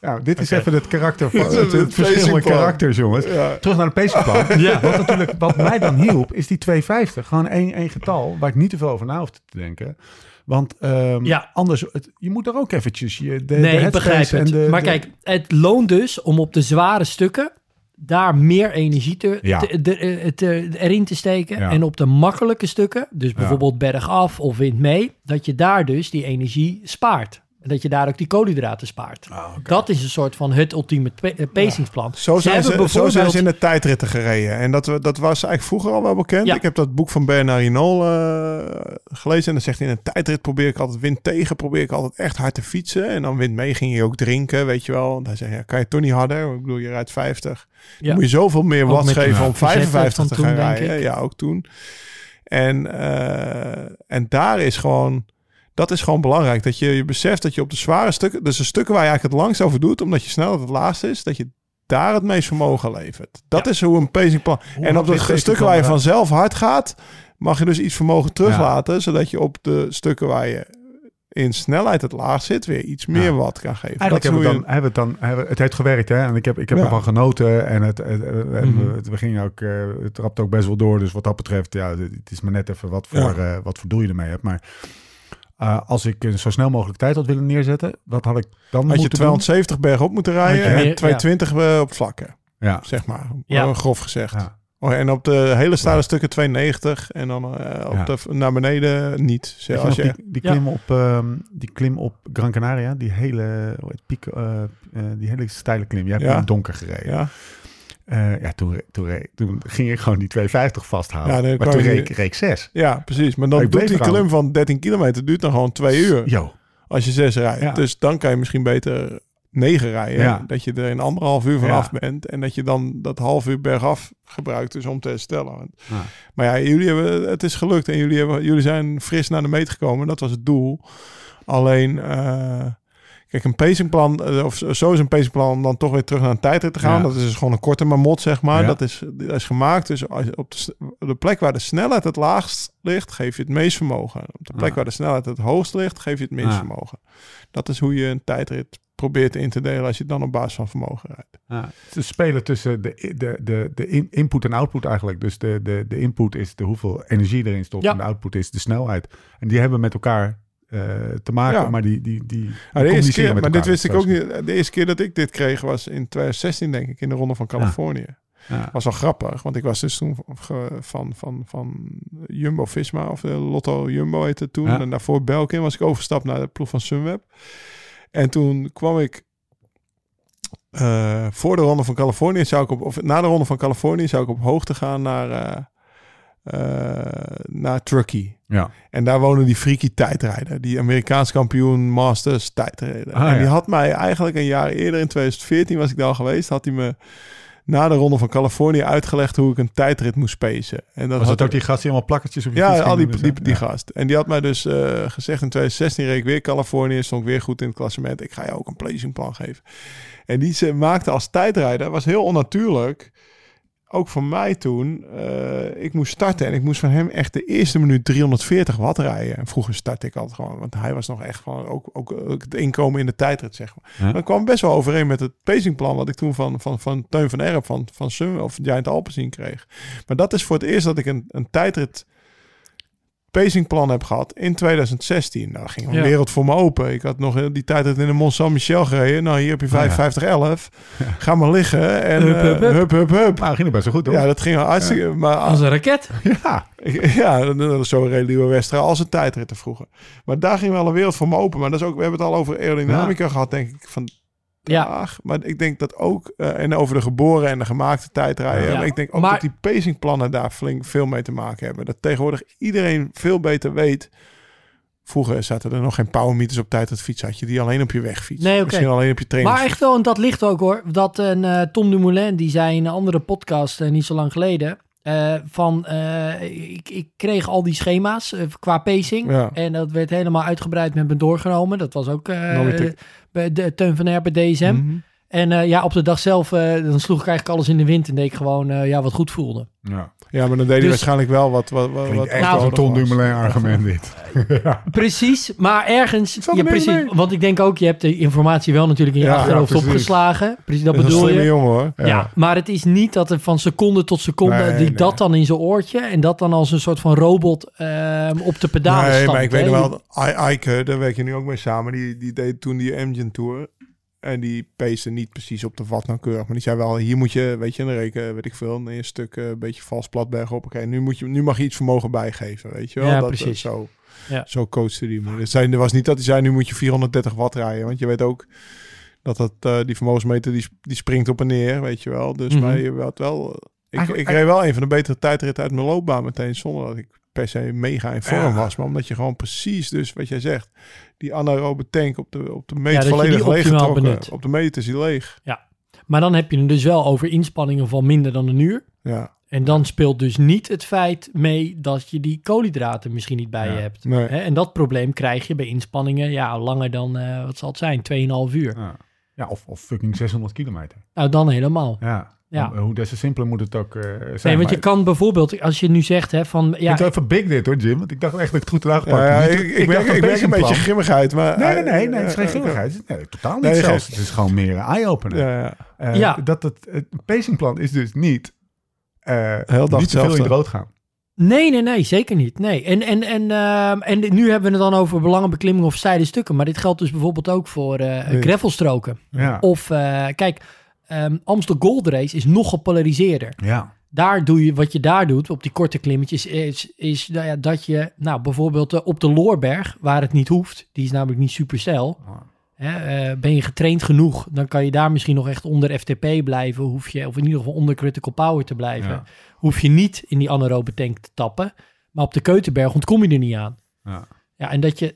Ja, dit is even het karakter van het, het verschillende karakters, jongens. Ja. Terug naar de pacingplan. ja. Wat natuurlijk, wat mij dan hielp, is die 250. Gewoon één, één getal waar ik niet te veel over na hoefde te denken. Want ehm, Ja. anders, het- je moet er ook eventjes je, de, de nee, ik headspace begrijp het. de- maar de- kijk, het loont dus om op de zware stukken daar meer energie te, Ja. te- de- eh, te- erin te steken. Ja. En op de makkelijke stukken, dus bijvoorbeeld bergaf of wind mee, dat je daar dus die energie spaart. Dat je daar ook die koolhydraten spaart. Ah, Dat is een soort van het ultieme pa- eh. Zo zijn, ze, hebben zo zijn ze in bijvoorbeeld- de tijdritten gereden. En dat, dat was eigenlijk vroeger al wel bekend. Ja. Ik heb dat boek van Bernard Hinault eh, gelezen. En dan zegt hij, in een tijdrit probeer ik altijd wind tegen. Probeer ik altijd echt hard te fietsen. En dan wind mee ging je ook drinken, weet je wel. Hij zei, ja, kan je toch niet harder? Ik bedoel, je rijdt 50. Ja. Dan moet je zoveel meer met geven om verzetten 55 te gaan toen, rijden. Ja, ook toen. En, eh, en daar is gewoon... Dat is gewoon belangrijk. Dat je, je beseft dat je op de zware stukken... Dus de stukken waar je eigenlijk het langst over doet... omdat je snelheid het laagste is... dat je daar het meest vermogen levert. Dat is hoe een pacingplan... Hoe En op de stukken waar je vanzelf hard gaat... mag je dus iets vermogen teruglaten... zodat je op de stukken waar je in snelheid het laagst zit... weer iets meer Ja. watt kan geven. Eigenlijk hebben we, dan, hebben we het dan, hebben het heeft gewerkt hè, en ik heb, ik heb ervan genoten en het, het, Mhm. we, we gingen ook, eh, het trapt ook best wel door, dus wat dat betreft, ja, het het is maar net even wat voor, eh, wat voor doel je ermee hebt, maar eh, als ik een zo snel mogelijk tijd had willen neerzetten, wat had ik dan Had je moeten 270 berg op moeten rijden... Meer- en 220 eh, op vlakken? Ja, zeg maar. Ja. Grof gezegd. ja. Oh, en op de hele stijle stukken 290 en dan eh, op Ja. de, naar beneden niet. Je als je, die, die, Ja. klim op, ehm, die klim op Gran Canaria, die hele, piek, eh, eh, die hele steile klim. Jij hebt Ja. in het donker gereden. ja, Eh, ja, toen, toen, toen ging ik gewoon die 250 vasthouden. Ja, maar toen je- reek, reek 6. ja, precies. Maar dan ik doet die klim van 13 kilometer duurt dan gewoon twee uur. Yo, Als je zes rijdt. Ja. Dus dan kan je misschien beter negen rijden. Ja. Dat je er in anderhalf uur vanaf bent. En dat je dan dat half uur bergaf gebruikt dus om te herstellen. Maar ja, jullie hebben, het is gelukt. En jullie, hebben, jullie zijn fris naar de meet gekomen. Dat was het doel. Alleen... eh, Kijk, een pacingplan, eh, of zo is een pacingplan om dan toch weer terug naar een tijdrit te gaan. Ja. Dat is dus gewoon een korte mamot, zeg maar. Ja. Dat, is, dat is gemaakt. Dus als op de, plek waar de snelheid het laagst ligt, geef je het meest vermogen. Op de plek Ja. waar de snelheid het hoogst ligt, geef je het minst vermogen. Dat is hoe je een tijdrit probeert in te delen als je het dan op basis van vermogen rijdt. Ja, ze spelen tussen de, de, de, de in- input en output eigenlijk. Dus de, de, de input is de hoeveel energie erin stopt en de output is de snelheid. En die hebben met elkaar te maken, Ja. maar die, die, die, Nou, de eerste keer, met maar dit wist ik ook niet. De eerste keer dat ik dit kreeg was in 2016, denk ik, in de Ronde van Californië. Ja. was wel grappig, want ik was dus toen ge- van, van, van Jumbo-Visma, of de Lotto Jumbo heette het toen. Ja. En daarvoor Belkin was ik overgestapt naar de ploeg van Sunweb. En toen kwam ik eh, voor de Ronde van Californië, zou ik op, of na de Ronde van Californië, zou ik op hoogte gaan naar, eh, eh, naar Truckee. Ja. En daar woonde die freaky tijdrijder. Die Amerikaans kampioen Masters tijdrijder. Ah, en die ja. had mij eigenlijk een jaar eerder, in 2014 was ik daar al geweest, had hij me na de Ronde van Californië uitgelegd hoe ik een tijdrit moest pacen. En dat Was had het ook die gast die allemaal plakkertjes op je fiets ja, al die, die, die Ja. gast. En die had mij dus eh, gezegd in 2016 reed ik weer Californië, stond ik weer goed in het klassement. Ik ga je ook een placingplan geven. En die ze maakte als tijdrijder, was heel onnatuurlijk. Ook voor mij toen, eh, ik moest starten en ik moest van hem echt de eerste minuut 340 watt rijden. En vroeger startte ik altijd gewoon, want hij was nog echt gewoon ook, ook, ook het inkomen in de tijdrit, zeg maar. Ja. Dat kwam best wel overeen met het pacingplan wat ik toen van, van, van Teun van Erp, van, van Sun of Giant Alpecin kreeg. Maar dat is voor het eerst dat ik een, een tijdrit pacingplan heb gehad in 2016. Nou, ging een Ja. wereld voor me open. Ik had nog eh, die tijd in de Mont Saint-Michel gereden. Nou, hier heb je Ah, ja. 5511. Ga maar liggen en Hup, eh, hup, hup. hup, hup, hup. Nou, ging het best wel goed, hoor. Ja, dat ging hartstikke... Maar Als een raket. Ja. ja, dat is zo reed Liewe Westra als een tijdritten vroeger. Maar daar ging wel een wereld voor me open. Maar dat is ook, we hebben het al over aerodynamica gehad, denk ik, van Ja. Maar ik denk dat ook, eh, en over de geboren en de gemaakte tijdrijden. Ja. Maar ik denk ook Maar- dat die pacingplannen daar flink veel mee te maken hebben. Dat tegenwoordig iedereen veel beter weet. Vroeger zaten er nog geen powermeters op tijd. Het fiets had je die alleen op je wegfiets. Nee, oké. Misschien alleen op je training. Maar echt wel, en dat ligt ook hoor. Dat een eh, Tom Dumoulin, die zei in een andere podcast eh, niet zo lang geleden. Eh, van, eh, ik, ik kreeg al die schema's eh, qua pacing. Ja. En dat werd helemaal uitgebreid met me doorgenomen. Dat was ook bij de Teun van Herpen DSM. Mhm. En eh, ja, op de dag zelf, eh, dan sloeg ik eigenlijk alles in de wind en deed ik gewoon eh, ja, wat goed voelde. Ja. Ja, maar dan deed hij Dus- waarschijnlijk wel wat... wat, wat, echt Nou, een Ton. Dumoulin argument dit. Precies, maar ergens, ja, precies, mee. want ik denk ook, je hebt de informatie wel natuurlijk in je Ja, achterhoofd ja, precies. opgeslagen. Precies, dat Dat is een bedoel je. jongen hoor. Ja. maar het is niet dat er van seconde tot seconde Nee, die nee. dat dan in zijn oortje en dat dan als een soort van robot ehm, op de pedalen Nee, stapt. maar ik weet wel, I- Eike, daar werk je nu ook mee samen, die, die deed toen die Engine Tour. En die paste niet precies op de vat nauwkeurig. Maar die zei wel, hier moet je, weet je, een reken, weet ik veel, een stuk eh, een beetje vals platberg op. Oké, nu, moet je, nu mag je iets vermogen bijgeven, weet je wel. Ja, dat, precies. Dat, zo, Ja. zo coachte die me. Er was niet dat hij zei, nu moet je 430 watt rijden. Want je weet ook dat, dat eh, die vermogensmeter, die, die springt op en neer, weet je wel. Dus Mhm. maar je had wel... Ik, Eigenlijk- ik reed wel een van de betere tijdritten uit mijn loopbaan meteen, zonder dat ik per se mega in vorm Ja. was. Maar omdat je gewoon precies, dus wat jij zegt, die anaerobe tank op de, op de Ja, die volledig optimaal leeggetrokken. benut. Op de meet is die leeg. Maar dan heb je het dus wel over inspanningen van minder dan een uur. Ja, En dan speelt dus niet het feit mee dat je die koolhydraten misschien niet bij Ja. je hebt. nee. Hè? En dat probleem krijg je bij inspanningen ja, langer dan, eh, wat zal het zijn, 2,5 uur. Ja. Ja, of, of fucking 600 kilometer. Nou, dan helemaal. Ja. Ja. Hoe des te simpeler moet het ook eh, zijn. Nee, want je kan bijvoorbeeld, als je nu zegt hè, van... Ik Ja, het even big dit hoor, Jim. Want ik dacht echt dat ik het goed had aangepakt. Ja, ik, ik, merk, dacht ik merk een beetje grimmigheid, maar... Nee, nee, nee, nee, het is eh, geen eh, grimmigheid. Nee, totaal niet Nee, zelfs. Het is gewoon meer een eye-opener. Ja, ja. Eh, Ja. Dat het, het pacingplan is dus niet, eh Heel dag niet te veel in rood gaan. Nee, nee, nee, zeker niet. Nee. En, en, en, en nu hebben we het dan over belangenbeklimmingen of steile stukken. Maar dit geldt dus bijvoorbeeld ook voor eh Nee. gravelstroken. Ja. Of, eh, kijk, ehm Amstel Gold Race is nog gepolariseerder. ja. Daar doe je, wat je daar doet, op die korte klimmetjes, is, is nou ja, dat je, nou, bijvoorbeeld eh, op de Loorberg, waar het niet hoeft, die is namelijk niet super steil. Hè, eh, ben je getraind genoeg, dan kan je daar misschien nog echt onder FTP blijven. Hoef je, of in ieder geval onder critical power te blijven. Ja. Hoef je niet in die anaerobe tank te tappen. Maar op de Keutenberg ontkom je er niet aan. Ja. Ja, en dat je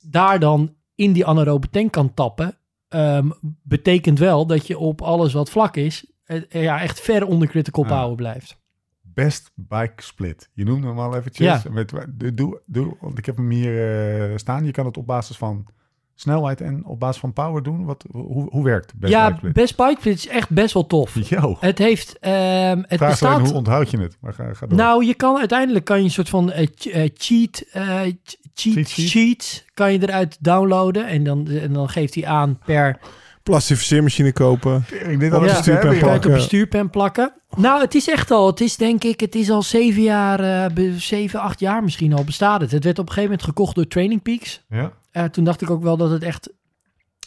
daar dan in die anaerobe tank kan tappen, ehm, betekent wel dat je op alles wat vlak is, eh, ja, echt ver onder critical power blijft. Best bike split. Je noemde hem al eventjes. Ja. Met, doe, doe, doe, want ik heb hem hier eh, staan. Je kan het op basis van snelheid en op basis van power doen. Wat, hoe, hoe werkt best ja, bike? Best Bike Split is echt best wel tof. Yo, Het heeft, ehm, het vraag bestaat... hoe onthoud je het? Maar ga, ga door. Nou, je kan uiteindelijk kan je een soort van eh, eh, cheat, eh, ch- cheat, Cheat sheet? kan je eruit downloaden en dan, en dan geeft hij aan per Plastificeermachine kopen. Dit Op hadden Ja. ze stuurpen hebben, en joh. kan je het op plakken. stuurpen plakken. Nou, het is echt al, het is denk ik, het is al zeven jaar, eh, be- zeven, acht jaar misschien al bestaat het. Het werd op een gegeven moment gekocht door Training Peaks. Ja? Eh, toen dacht ik ook wel dat het echt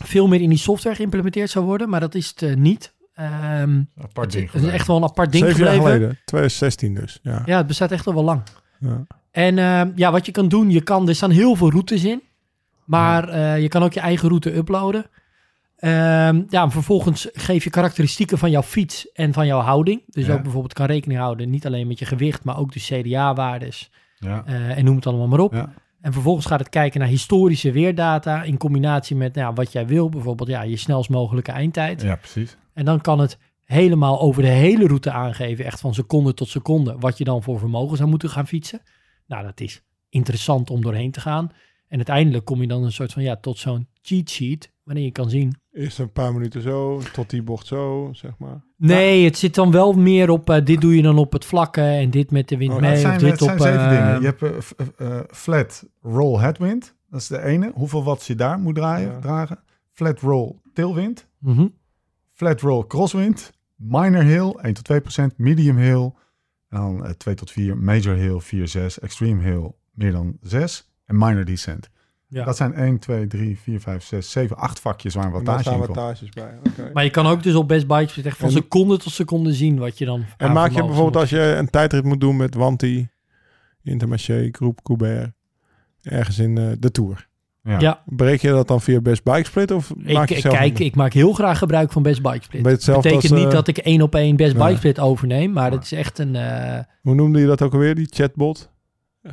veel meer in die software geïmplementeerd zou worden, maar dat is het eh, niet. Ehm, Apart het ding. is echt wel een apart ding Zeven jaar geleden. 2016 dus. Ja. Ja, het bestaat echt al wel lang. Ja. En ehm, ja, wat je kan doen, je kan, er staan heel veel routes in. Maar eh, je kan ook je eigen route uploaden. Ehm, ja, en vervolgens geef je karakteristieken van jouw fiets en van jouw houding. Dus Ja. ook bijvoorbeeld kan rekening houden, niet alleen met je gewicht, maar ook de CDA-waardes. Ja. eh, en noem het allemaal maar op. Ja. En vervolgens gaat het kijken naar historische weerdata in combinatie met nou, ja, wat jij wil. Bijvoorbeeld ja, je snelst mogelijke eindtijd. ja, precies. En dan kan het helemaal over de hele route aangeven, echt van seconde tot seconde, wat je dan voor vermogen zou moeten gaan fietsen. Nou, dat is interessant om doorheen te gaan. En uiteindelijk kom je dan een soort van, ja, tot zo'n cheat sheet, waarin je kan zien. Eerst een paar minuten zo, tot die bocht zo, zeg maar. Nee, het zit dan wel meer op, eh, dit doe je dan op het vlakke en dit met de wind Oh, mee. zijn, of dit op, zeven eh, dingen. Je hebt eh, eh, flat roll headwind. Dat is de ene. Hoeveel watts je daar moet draaien, Ja. dragen. Flat roll tailwind. mhm. Flat roll crosswind. Minor hill 1 tot 2 procent. Medium hill. Dan eh, 2 tot 4. Major hill 4, 6. Extreme hill meer dan 6. En minor descent. Ja. Dat zijn 1, 2, 3, 4, 5, 6, 7, 8 vakjes waar een wattage staan in komt. wattages bij. Oké. Maar je kan ook dus op Best Bike Split echt van En- seconde tot seconde zien wat je dan En maak je bijvoorbeeld als je een tijdrit moet doen met Wanti, Intermarché, Groep Coubert, ergens in eh, de Tour. Ja. Ja. Breek je dat dan via Best Bike Split of maak Ik, je ik- zelf kijk, een- ik maak heel graag gebruik van Best Bike Split. Hetzelfde betekent als, niet eh, dat ik één op één Best nee. Bike Split overneem, maar Nee. het is echt een... eh, Hoe noemde je dat ook alweer, die chatbot?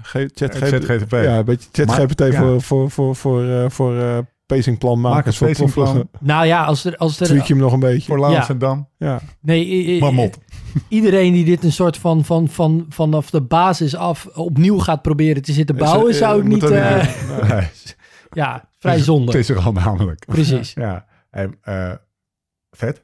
G chat Eh, ChatGPT. Ja, een beetje ChatGPT ja. voor, voor, voor, voor, eh, voor eh, pacingplan Maak voor proffen. nou ja, als er... Als er Tweak je hem nog een beetje. Voor Laans Ja. en Dam. Ja. nee, Marmot. iedereen die dit een soort van, van, van vanaf de basis af opnieuw gaat proberen te zitten bouwen, Is- zou ik niet... eh. Nee. Ja, vrij Het zonde. is er al namelijk. Precies. Ja. En, eh, vet.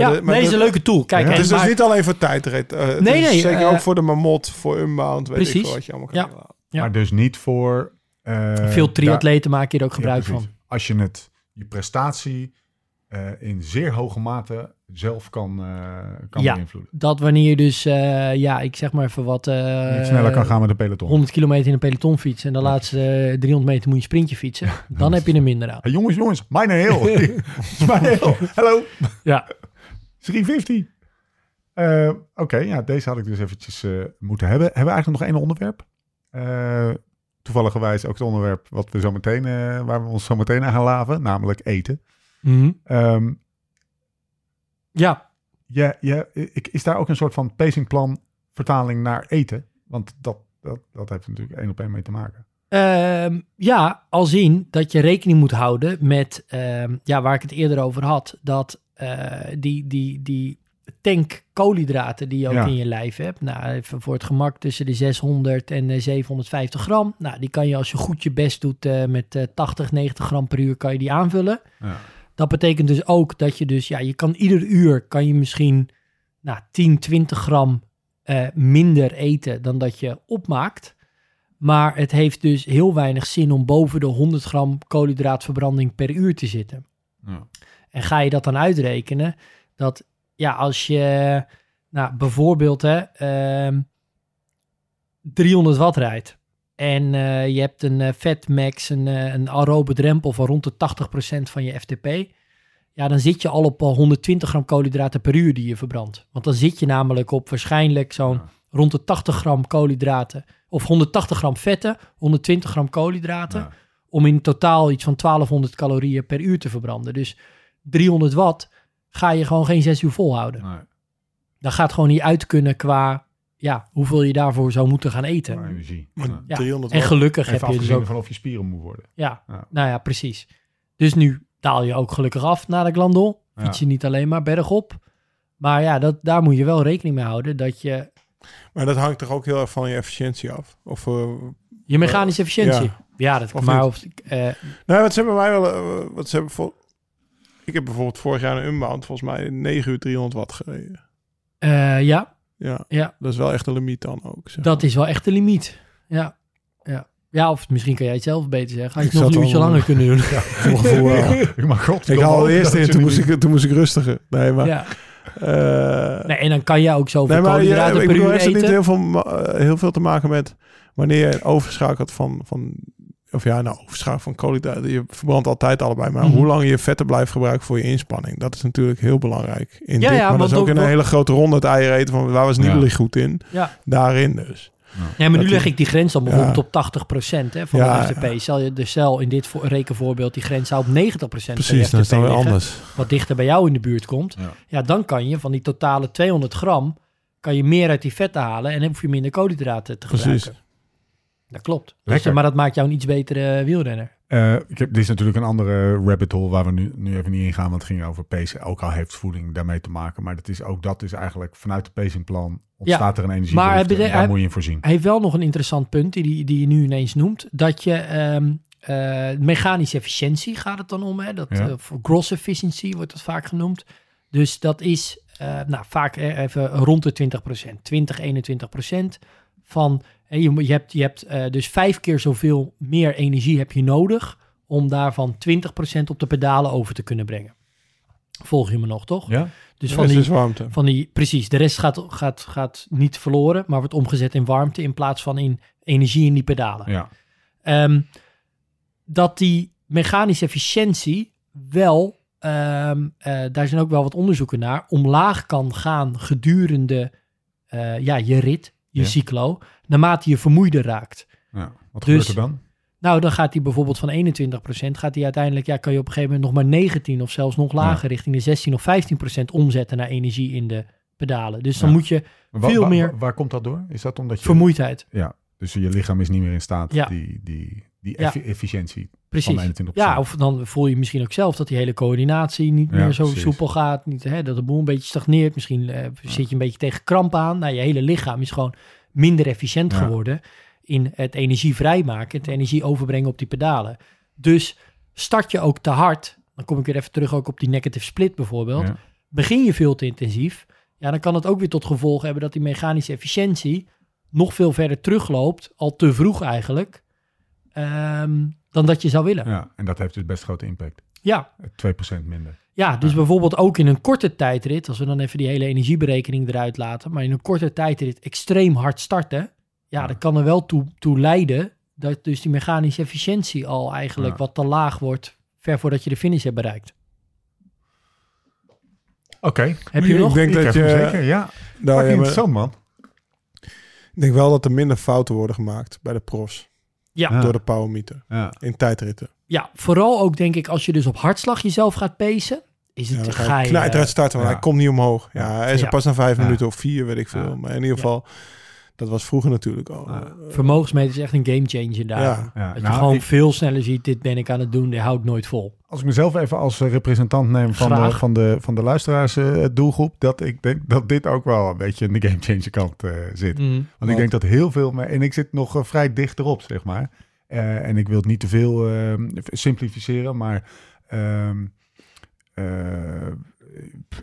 Maar ja, de- maar nee, is de- een leuke tool. Kijk, Ja. en Het is dus niet alleen voor tijdrit. eh, het Nee, is nee, Zeker eh, ook voor de mamot, voor Unbound, weet ik precies. wat je allemaal kan Ja. Maar dus niet voor... eh, veel triatleten maken hier ook gebruik van. Als je het, je prestatie eh, in zeer hoge mate zelf kan, eh, kan Ja. beïnvloeden. Dat wanneer je dus, eh, ja, ik zeg maar even wat... eh, Niet sneller kan gaan met een peloton. 100 kilometer in een peloton fietsen en de laatste eh, 300 meter moet je sprintje fietsen. Dan heb je er minder aan. Hey, jongens, jongens, mijn heel. mijn heel. Hallo. Ja. 350. Eh, Oké, ja, deze had ik dus eventjes eh, moeten hebben. Hebben we eigenlijk nog één onderwerp? Eh toevalligerwijs ook het onderwerp wat we zo meteen, waar we ons zo meteen aan gaan laven, namelijk eten. Mhm. Ehm, Ja, ja, ja, ik, is daar ook een soort van pacingplan vertaling naar eten? Want dat, dat, dat heeft natuurlijk één op één mee te maken. Ehm, ja, als in dat je rekening moet houden met, ehm, ja, waar ik het eerder over had, dat eh, die, die, die tank koolhydraten die je ook Ja. in je lijf hebt, nou, even voor het gemak tussen de 600 en de 750 gram, nou, die kan je als je goed je best doet eh, met eh, 80, 90 gram per uur, kan je die aanvullen. Ja. Dat betekent dus ook dat je dus, ja, je kan ieder uur, kan je misschien, nou, 10, 20 gram eh, minder eten dan dat je opmaakt. Maar het heeft dus heel weinig zin om boven de 100 gram koolhydraatverbranding per uur te zitten. Ja. En ga je dat dan uitrekenen, dat ja, als je nou, bijvoorbeeld hè, ehm, 300 watt rijdt en eh, je hebt een eh, vetmax, een, eh, een aerobe drempel van rond de 80% van je FTP, ja, dan zit je al op al 120 gram koolhydraten per uur die je verbrandt. Want dan zit je namelijk op waarschijnlijk zo'n rond de 80 gram koolhydraten, of 180 gram vetten, 120 gram koolhydraten Ja. om in totaal iets van 1200 calorieën per uur te verbranden. Dus 300 watt ga je gewoon geen zes uur volhouden. Nee, Dan gaat gewoon niet uit kunnen qua ja, hoeveel je daarvoor zou moeten gaan eten. maar energie. Maar Ja. Ja. 300 En gelukkig Even heb je dus afgezien ook... van of je spieren moet worden. Ja, Ja. nou ja, precies. Dus nu daal je ook gelukkig af naar de glandol. Fiets je niet alleen maar bergop. Maar ja, dat, daar moet je wel rekening mee houden dat je Maar dat hangt toch ook heel erg van je efficiëntie af? Of, eh, je mechanische efficiëntie. Ja, Ja. dat Of maar of, eh, nou, wat ze hebben mij wel... eh, wat ze hebben voor... Ik heb bijvoorbeeld vorig jaar een Unbound volgens mij 9 uur 300 watt gereden. eh, ja, Ja, ja, dat is wel echt de limiet dan ook. Zeg. dat is wel echt de limiet. Ja, ja. Ja, of misschien kan jij het zelf beter zeggen. Had je Ik het nog een uurtje al- langer kunnen doen. Voor mijn gevoel wel. maar god, Ik haal eerst in, toen moest ik, toen moest ik rustiger. Nee, maar... Ja. eh, Nee, en dan kan jij ook zoveel Nee, maar ja, per bedoel, uur heeft het niet heel veel, eh, heel veel te maken met wanneer je overschakelt van, van of ja, nou, overschakelt van koolhydraten. Je verbrandt altijd allebei, maar Mhm. hoe lang je vetten blijft gebruiken voor je inspanning, dat is natuurlijk heel belangrijk. In Ja, dit, ja, maar dat is ook in een hele grote ronde het eieren eten van waar was Ja. Nibali goed in. Ja. Daarin dus. Ja, maar nu leg ik die grens dan bijvoorbeeld Ja. op 80% hè, van Ja, de FTP. Stel je de cel in dit voor- rekenvoorbeeld die grens zou op 90% van je Precies, dat is dan weer liggen, anders. wat dichter bij jou in de buurt komt. Ja. Ja, dan kan je van die totale 200 gram kan je meer uit die vetten halen en dan hoef je minder koolhydraten te Precies. Dat klopt. Dus, Lekker. maar dat maakt jou een iets betere wielrenner. Eh, ik heb, dit is natuurlijk een andere rabbit hole waar we nu, nu even niet in gaan, want het ging over pacen. Ook al heeft voeding daarmee te maken, maar dat is, ook dat is eigenlijk vanuit het pacingplan ontstaat er een energie. maar daar hij- moet je in voorzien. Hij heeft wel nog een interessant punt die, die, die je nu ineens noemt. Dat je ehm, eh, mechanische efficiëntie gaat het dan om. Hè? Dat, Ja. eh, voor gross efficiency wordt dat vaak genoemd. Dus dat is eh, nou, vaak eh, even rond de 20%. 20, 21% van... je, je hebt, je hebt eh, dus vijf keer zoveel meer energie heb je nodig... om daarvan 20% op de pedalen over te kunnen brengen. Volg je me nog, toch? Ja? Dus van die, is warmte. van die, precies, de rest gaat, gaat, gaat niet verloren, maar wordt omgezet in warmte in plaats van in energie in die pedalen. Ja. Ehm, dat die mechanische efficiëntie wel, ehm, eh, daar zijn ook wel wat onderzoeken naar, omlaag kan gaan gedurende eh, ja, je rit, je Ja. cyclo, naarmate je vermoeider raakt. ja. Wat Dus- gebeurt er dan? Nou, dan gaat hij bijvoorbeeld van 21%, gaat hij uiteindelijk, ja, kan je op een gegeven moment nog maar 19 of zelfs nog lager, richting de 16 of 15% omzetten naar energie in de pedalen. Dus dan Ja. moet je Wa- veel meer- wa- waar komt dat door? Is dat omdat je... vermoeidheid. Ja, dus je lichaam is niet meer in staat Ja. die, die, die effi- efficiëntie Precies. van 21%. Ja, of dan voel je misschien ook zelf dat die hele coördinatie niet meer zo precies. soepel gaat. Niet, hè, dat de boel een beetje stagneert. Misschien eh, zit je een beetje tegen kramp aan. Nou, je hele lichaam is gewoon minder efficiënt Ja. geworden in het energie vrijmaken, het energie overbrengen op die pedalen. Dus start je ook te hard, dan kom ik weer even terug ook op die negative split bijvoorbeeld. Ja. Begin je veel te intensief, ja, dan kan het ook weer tot gevolg hebben dat die mechanische efficiëntie nog veel verder terugloopt, al te vroeg eigenlijk, ehm, dan dat je zou willen. Ja, Ja, en dat heeft dus best grote impact. ja. 2% minder. Dus bijvoorbeeld ook in een korte tijdrit, als we dan even die hele energieberekening eruit laten, maar in een korte tijdrit extreem hard starten, ja, dat kan er wel toe, toe leiden dat dus die mechanische efficiëntie al eigenlijk Ja. wat te laag wordt, ver voordat je de finish hebt bereikt. Oké. Heb je Ik nog? denk Ik dat heb je... zeker, ja. Nou, ja, maar- interessant, man. ik denk wel dat er minder fouten worden gemaakt bij de profs. Ja. Ja. Door de powermeter. Ja. In tijdritten. Ja, vooral ook denk ik als je dus op hartslag jezelf gaat pacen, is het dan ga je, starten, want ja. hij komt niet omhoog. Ja, hij is er pas na vijf Ja. minuten of vier, weet ik veel. Ja. Maar in ieder geval, dat was vroeger natuurlijk al. Ja. eh, vermogensmeter is echt een gamechanger daar. Ja. Ja, Dat nou, je gewoon ik- veel sneller ziet, dit ben ik aan het doen, dit houdt nooit vol. Als ik mezelf even als eh, representant neem van de, van de, van de luisteraars eh, doelgroep, dat ik denk dat dit ook wel een beetje in de gamechanger kant eh, zit. Want ik denk dat heel veel, me- en ik zit nog vrij dicht erop, zeg maar. Eh, en ik wil het niet te veel eh, simplificeren, maar ehm, eh,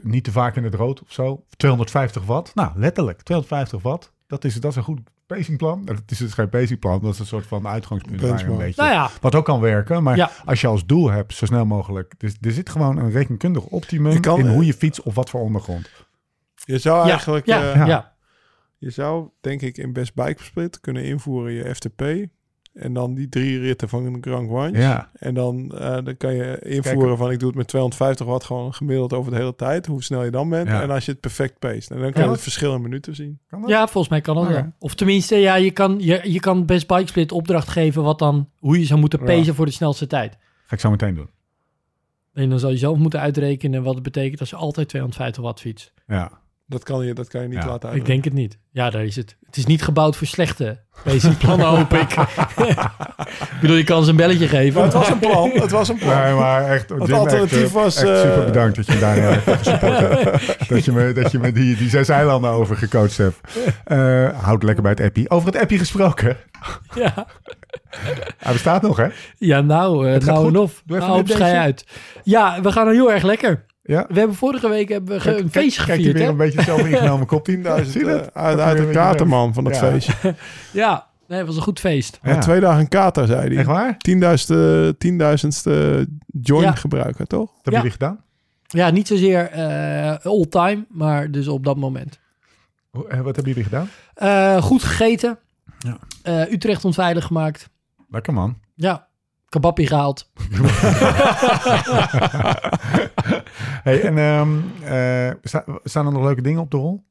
niet te vaak in het rood of zo. 250 watt, nou letterlijk, 250 watt. Dat is, dat is een goed pacingplan. Dat is dus geen pacingplan, dat is een soort van uitgangspunt waar je een beetje... Nou ja, Wat ook kan werken, maar Ja. als je als doel hebt, zo snel mogelijk. Dus er zit gewoon een rekenkundig optimum kan, in eh, hoe je fietst of wat voor ondergrond. Je zou ja, eigenlijk, ja, eh, ja. ja. je zou denk ik in Best Bike Split kunnen invoeren je FTP. En dan die drie ritten van een Grand. Ja, En dan, eh, dan kan je invoeren van ik doe het met 250 watt gewoon gemiddeld over de hele tijd. Hoe snel je dan bent. Ja. En als je het perfect pace. En dan kan Ja. je het verschil in minuten zien. kan dat? Ja, volgens mij kan dat. Of tenminste, ja, je kan, je, je kan best bike split opdracht geven wat dan, hoe je zou moeten Ja. pacen voor de snelste tijd. Ga ik zo meteen doen. En dan zal je zelf moeten uitrekenen wat het betekent als je altijd 250 watt fietst. Ja. Dat kan je, dat kan je niet Ja. laten Ik uitrekenen. denk het niet. Ja, daar is het. Het is niet gebouwd voor slechte plannen, hoop ik. ik bedoel, je kan ze een belletje geven. Maar het was een plan. Het was een plan. Nee, maar echt, Jim, alternatief echt, eh, was, echt eh, super bedankt dat je me daar hebt. Dat je me, dat je me die, die zes eilanden over gecoacht hebt. Eh houd lekker bij het appie. Over het appie gesproken. ja. Hij bestaat nog, hè? ja, nou, eh Het gaat nou goed. en of. Doe even Nou, een op schij uit. Ja, we gaan er heel erg lekker. Ja. We hebben vorige week hebben we een feestje Kijk je gevierd, weer hè? een beetje zelf ingenomen kop. 10.000 Zie je dat? eh, uit, Dat de een katerman van dat Ja. feestje. Ja, nee, het was een goed feest. Ja. Twee dagen kater, zei hij. Echt waar? 10.000ste 10.000ste join Ja. gebruiken, toch? Wat hebben jullie gedaan? Ja, niet zozeer eh all-time, maar dus op dat moment. Hoe- eh, Wat hebben jullie gedaan? Eh, goed gegeten. Ja. Eh, Utrecht onveilig gemaakt. Lekker man. Ja, kebappie gehaald. hey, en sta- staan er nog leuke dingen op de rol?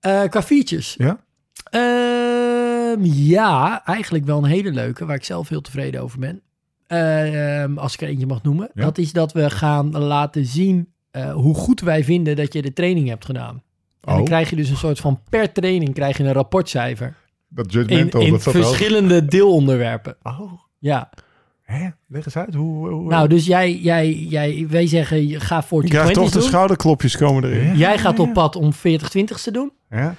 Qua features. Ja? Ehm, ja, eigenlijk wel een hele leuke, waar ik zelf heel tevreden over ben. Ehm, als ik er eentje mag noemen. Ja. Dat is dat we gaan laten zien eh, hoe goed wij vinden dat je de training hebt gedaan. En dan Oh. krijg je dus een soort van per training krijg je een rapportcijfer. Dat In, judgmental, in dat er verschillende deelonderwerpen. Oh, Ja, hè? Leg eens uit. Hoe, hoe, nou dus jij, jij, jij, wij zeggen je ga voor Je krijgt toch de schouderklopjes komen erin. Ja, Jij gaat ja, op pad om 40-20 te doen. Ja?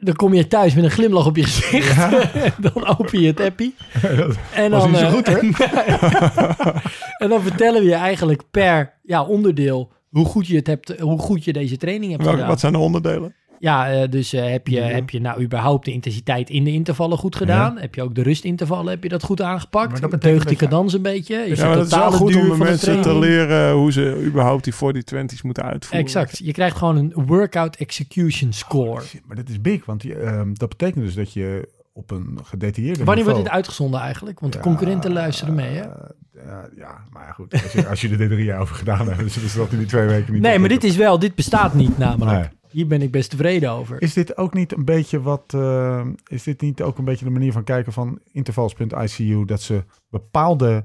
Dan kom je thuis met een glimlach op je gezicht. Ja. dan open je het appie. Dat En was dan, niet zo eh, goed, hè? en dan vertellen we je eigenlijk per ja, onderdeel hoe goed je het hebt, hoe goed je deze training hebt Welke, gedaan. wat zijn de onderdelen? Ja, eh, dus eh, heb, je, Ja. heb je nou überhaupt de intensiteit in de intervallen goed gedaan? Heb je ook de rustintervallen, heb je dat goed aangepakt? Maar dat Deugt die cadans een beetje? Is Ja, dat is wel totale goed duur om de mensen te leren hoe ze überhaupt die 40-20's moeten uitvoeren. Exact. Je krijgt gewoon een workout execution score. Maar dat is big, want die, ehm, dat betekent dus dat je op een gedetailleerde Wanneer wordt dit uitgezonden eigenlijk? Want de Ja, concurrenten luisteren mee, hè? eh, ja, ja, maar ja, goed. Als je, als je er drie jaar over gedaan hebt, dus is dat in die twee weken niet... Nee, maar dit is wel, dit bestaat niet namelijk. Nee. Hier ben ik best tevreden over. Is dit ook niet een beetje wat... eh, is dit niet ook een beetje de manier van kijken van intervals.icu... dat ze bepaalde,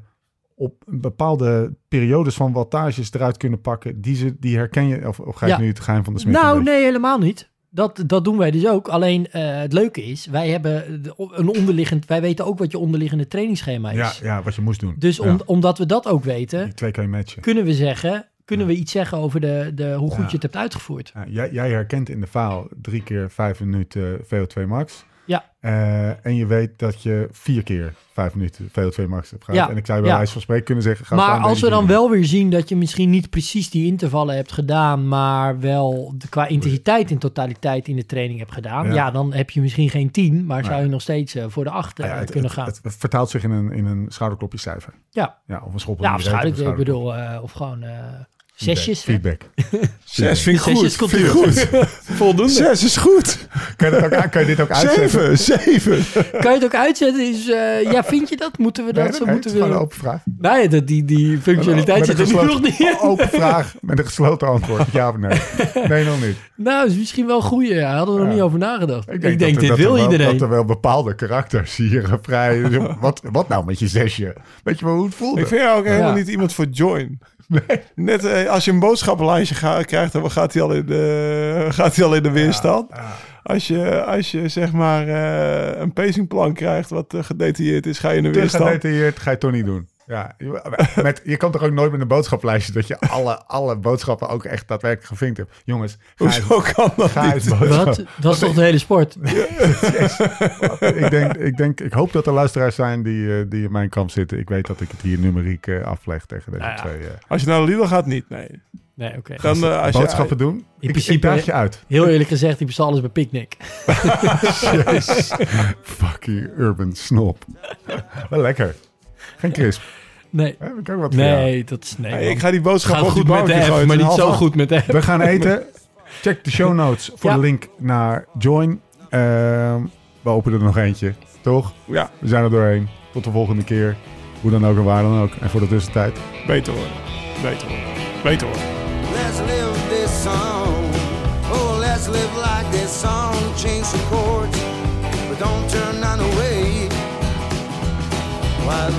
op bepaalde periodes van wattages eruit kunnen pakken... die, ze, die herken je... Of, of ga Ja. nu het geheim van de smid Nou, nee, helemaal niet. Dat, dat doen wij dus ook. Alleen eh, het leuke is, wij hebben een onderliggend, wij weten ook wat je onderliggende trainingsschema is. Ja, ja, wat je moest doen. Dus Ja, omdat we dat ook weten, die twee kan je matchen. kunnen we zeggen, kunnen we iets zeggen over de, de, hoe goed je het hebt uitgevoerd. Ja, jij, jij herkent in de faal drie keer vijf minuten VO2 max. Ja. Eh, en je weet dat je vier keer vijf minuten VO2 max hebt gehad. Ja, En ik zou bij ja. wijze van spreken kunnen zeggen... ga Maar als we dan wel weer zien dat je misschien niet precies die intervallen hebt gedaan, maar wel de, qua intensiteit in totaliteit in de training hebt gedaan, Ja. ja, dan heb je misschien geen 10, maar zou je nog steeds eh, voor de 8 ja, het, kunnen het- gaan. Het, vertaalt zich in een, in een schouderklopje cijfer. ja, Ja, of een schop op ja of een Ik bedoel, eh, of gewoon Feedback, zesjes. Feedback. Zes vind ik goed. Zesjes komt Vind ik goed. Voldoende. Zes is goed. Kan je, dat ook, kan je dit ook uitzetten? Zeven, zeven. Kan je het ook uitzetten? Is, eh, ja, vind je dat? Moeten we dat Nee, zo nee, het moeten is gewoon een we... open vraag. Nee, dat, die, die functionaliteit Met zit er nu nog gesloten- niet in. Open vraag met een gesloten antwoord. Ja of nee? Nee, nog niet. Nou, is misschien wel een goeie. Ja, hadden we nog Ja. niet over nagedacht. Ik denk, dat er- dit dat er wil wel, iedereen. Dat er wel bepaalde karakters hier vrij... wat, wat nou met je zesje? Weet je wel hoe het voelde? Ik vind jou ook helemaal Ja. niet iemand voor join. Net eh, als je een boodschappenlijstje ga- krijgt, dan gaat hij al in de, gaat hij al in de weerstand. Als, je, als je zeg maar eh, een pacingplan krijgt wat eh, gedetailleerd is, ga je in de Te weerstand. gedetailleerd ga je toch niet doen. Ja, je- met, je kan toch ook nooit met een boodschappenlijstje dat je alle, alle boodschappen ook echt daadwerkelijk gevinkt hebt. Jongens, ga eens, Hoezo kan dat niet? Wat? Dat is toch de hele sport? ik, denk, ik, denk, ik hoop dat er luisteraars zijn die, eh, die in mijn kamp zitten. Ik weet dat ik het hier numeriek eh, afleg tegen deze Nou ja. twee. eh, Als je naar de Lidl gaat, niet. Nee. Nee, oké. Dan, als boodschappen doen. Ik, ik principe- daag je uit. Heel eerlijk gezegd, die bestaan alles bij Picnic. Jezus. Fucking urban snop. Wel lekker. Geen crisp. Nee, ik ook wat nee, dat is... Nee, ik ga die boodschap op die goed met de app, gooien. maar niet zo goed met de app. We gaan eten. Check de show notes voor Ja. de link naar Join. Ehm, we openen er nog eentje, toch? Ja, We zijn er doorheen. Tot de volgende keer. Hoe dan ook en waar dan ook. En voor de tussentijd. beter hoor. Beter hoor. Beter hoor. Let's live this song. Oh, let's live like this song. Change chords, but don't turn none away. Why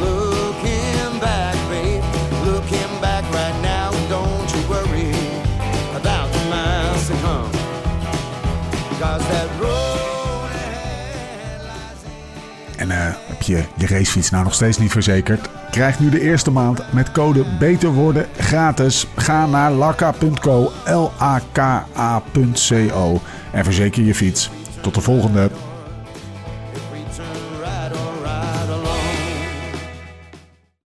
En eh, heb je je racefiets nou nog steeds niet verzekerd? Krijg nu de eerste maand met code Beter Worden gratis. Ga naar lakka.co, L-A-K-A.co en verzeker je fiets. Tot de volgende.